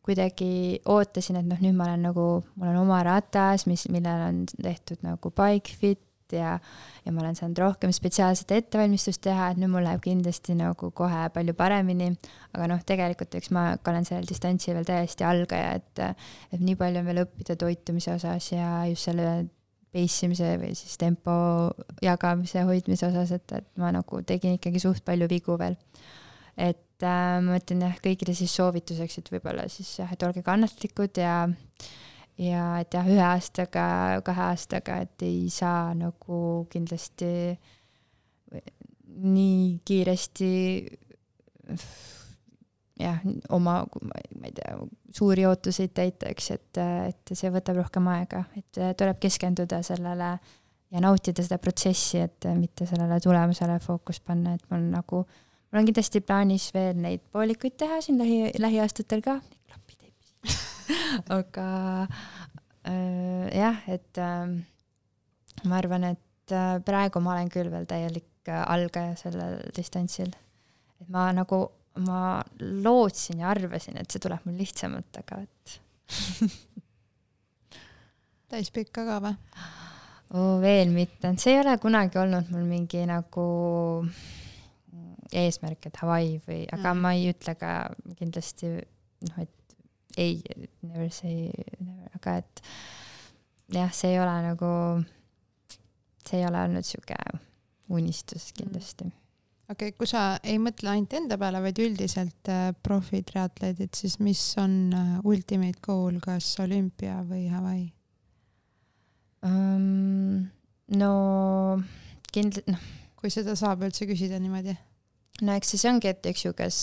Speaker 4: kuidagi ootasin, et noh, nüüd ma olen nagu, mul on oma ratas, mis, millel on tehtud nagu bike fit ja, ja ma olen saanud rohkem spetsiaalset ettevalmistust teha, et nüüd mul läheb kindlasti nagu kohe palju paremini. aga noh, tegelikult eks ma olen sellel distantsil veel täiesti algaja, et, et nii palju on veel õppida toitumise osas ja just selle pace imise või siis tempo jagamise, hoidmise osas, et, et ma nagu tegin ikkagi suht palju vigu veel. et et äh, ma ütlen jah, kõigile siis soovituseks, et võib-olla siis jah, et olge kannatlikud ja ja et jah, ühe aastaga, kahe aastaga, et ei saa nagu kindlasti nii kiiresti jah, oma, ma ei tea, suuri ootuseid täita, eks, et, et see võtab rohkem aega, et tuleb keskenduda sellele ja nautida seda protsessi, et mitte sellele tulemusele fookust panna, et mul nagu mul on kindlasti plaanis veel neid poolikuid teha siin lähi, lähiaastatel ka, (laughs) aga äh, jah, et äh, ma arvan, et äh, praegu ma olen küll veel täielik äh, algaja sellel distantsil. et ma nagu, ma lootsin ja arvasin, et see tuleb mul lihtsamalt, aga et (laughs)
Speaker 3: täispikka ka või
Speaker 4: oh,? veel mitte, see ei ole kunagi olnud mul mingi nagu eesmärk, et Hawaii või, aga mm. ma ei ütle ka kindlasti noh, et ei, never say never, aga et jah, see ei ole nagu, see ei ole olnud sihuke unistus kindlasti mm
Speaker 3: okei okay,, kui sa ei mõtle ainult enda peale, vaid üldiselt äh, profitriatleedid, siis mis on äh, ultimate goal, kas olümpia või Hawaii
Speaker 4: um,? no kindlalt, noh.
Speaker 3: kui seda saab üldse küsida niimoodi
Speaker 4: no eks siis ongi, et eks ju, kas,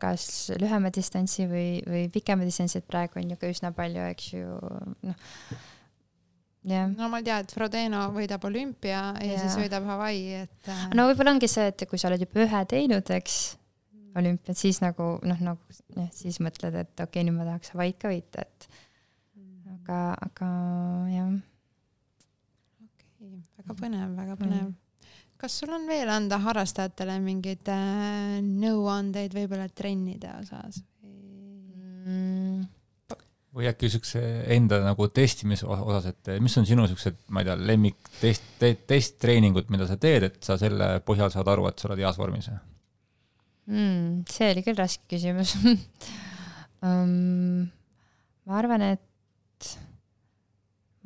Speaker 4: kas lühema distantsi või, või pikema distantsi, et praegu on ju ka üsna palju, eks ju, noh, jah.
Speaker 3: No ma tean, et Frodeno võidab olümpia ja, ja siis võidab Hawaii, et äh,
Speaker 4: no võib-olla ongi see, et kui sa oled juba ühe teinud, eks, olümpiat, siis nagu noh, nagu jah, siis mõtled, et okei okay,, nüüd ma tahaks Hawaii'd ka võita, et aga, aga jah.
Speaker 3: okei, väga põnev, väga põnev. Kas sul on veel anda harrastajatele mingeid äh, nõuandeid võib-olla trennide osas?
Speaker 4: Mm,
Speaker 2: või äkki siukse enda nagu testimise osas, et mis on sinu siuksed, ma ei tea, lemmik test, testtreeningud, mida sa teed, et sa selle põhjal saad aru, et sa oled heas vormis?
Speaker 4: mm, see oli küll raske küsimus (laughs) um,. ma arvan, et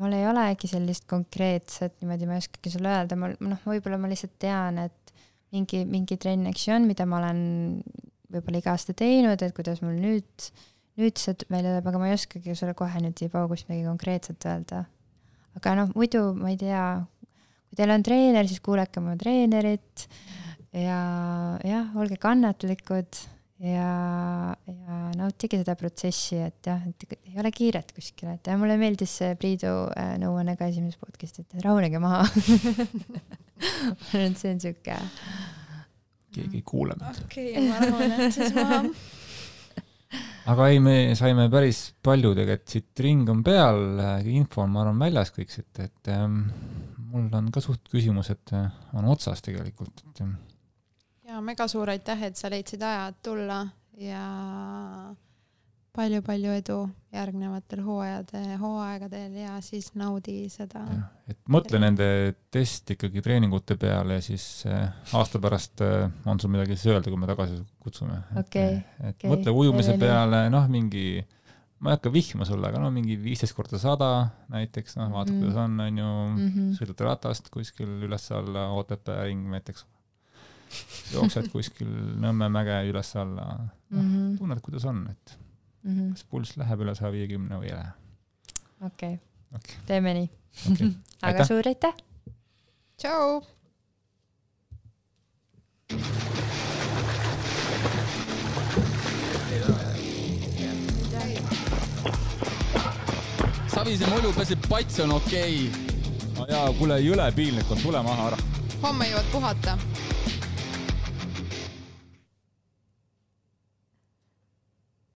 Speaker 4: mul ei olegi sellist konkreetset niimoodi, ma ei oskagi sulle öelda, mul noh, võib-olla ma lihtsalt tean, et mingi, mingi trenn, eks ju on, mida ma olen võib-olla iga aasta teinud, et kuidas mul nüüd, nüüd see välja tuleb, aga ma ei oskagi sulle kohe nüüd siia paugust midagi konkreetset öelda. aga noh, muidu ma ei tea, kui teil on treener, siis kuulake oma treenerit ja jah, olge kannatlikud ja, ja nautige seda protsessi, et jah, et ei ole kiiret kuskile, et ja mulle meeldis see Priidu äh, nõuanne ka esimeses podcast'is, et rahunege maha. (laughs) ma arvan, et see on sihuke,
Speaker 2: keegi ei kuule mind.
Speaker 3: okei okay,, ma rahunen siis maha. (laughs)
Speaker 2: aga ei, me saime päris palju tegelikult siit ring on peal, info on, ma arvan, väljas kõik siit, et ähm, mul on ka suht küsimused äh, on otsas tegelikult, et ähm,
Speaker 3: ja mega suur aitäh, et sa leidsid aja et tulla ja palju-palju edu järgnevatel hooajade, hooaegadel ja siis naudi seda.
Speaker 2: et mõtle nende test ikkagi treeningute peale ja siis äh, aasta pärast äh, on sul midagi siis öelda, kui me tagasi kutsume.
Speaker 4: Okei,
Speaker 2: et
Speaker 4: okei,
Speaker 2: mõtle ujumise
Speaker 4: nii.
Speaker 2: peale, noh, mingi, ma ei hakka vihjama sulle, aga no mingi viisteist korda sada näiteks, noh, vaata
Speaker 4: Mhm.
Speaker 2: kuidas on, on ju
Speaker 4: Mhm.
Speaker 2: sõidad ratast kuskil üles-alla, Otepää ring näiteks, jooksed kuskil Nõmme mäge üles-alla,
Speaker 4: Mhm.
Speaker 2: tunned, kuidas on, et kas pulss läheb üle saja viiekümne või ei lähe.
Speaker 4: okei
Speaker 2: Okei.,
Speaker 4: teeme nii.
Speaker 2: okei, (laughs)
Speaker 4: aga
Speaker 2: Aitäh.
Speaker 4: suur aitäh.
Speaker 3: tšau.
Speaker 1: Savise mulju peseb pats on okei okay..
Speaker 2: jaa, kuule, jõle piinlik on, tule maha ära.
Speaker 3: homme jõuad puhata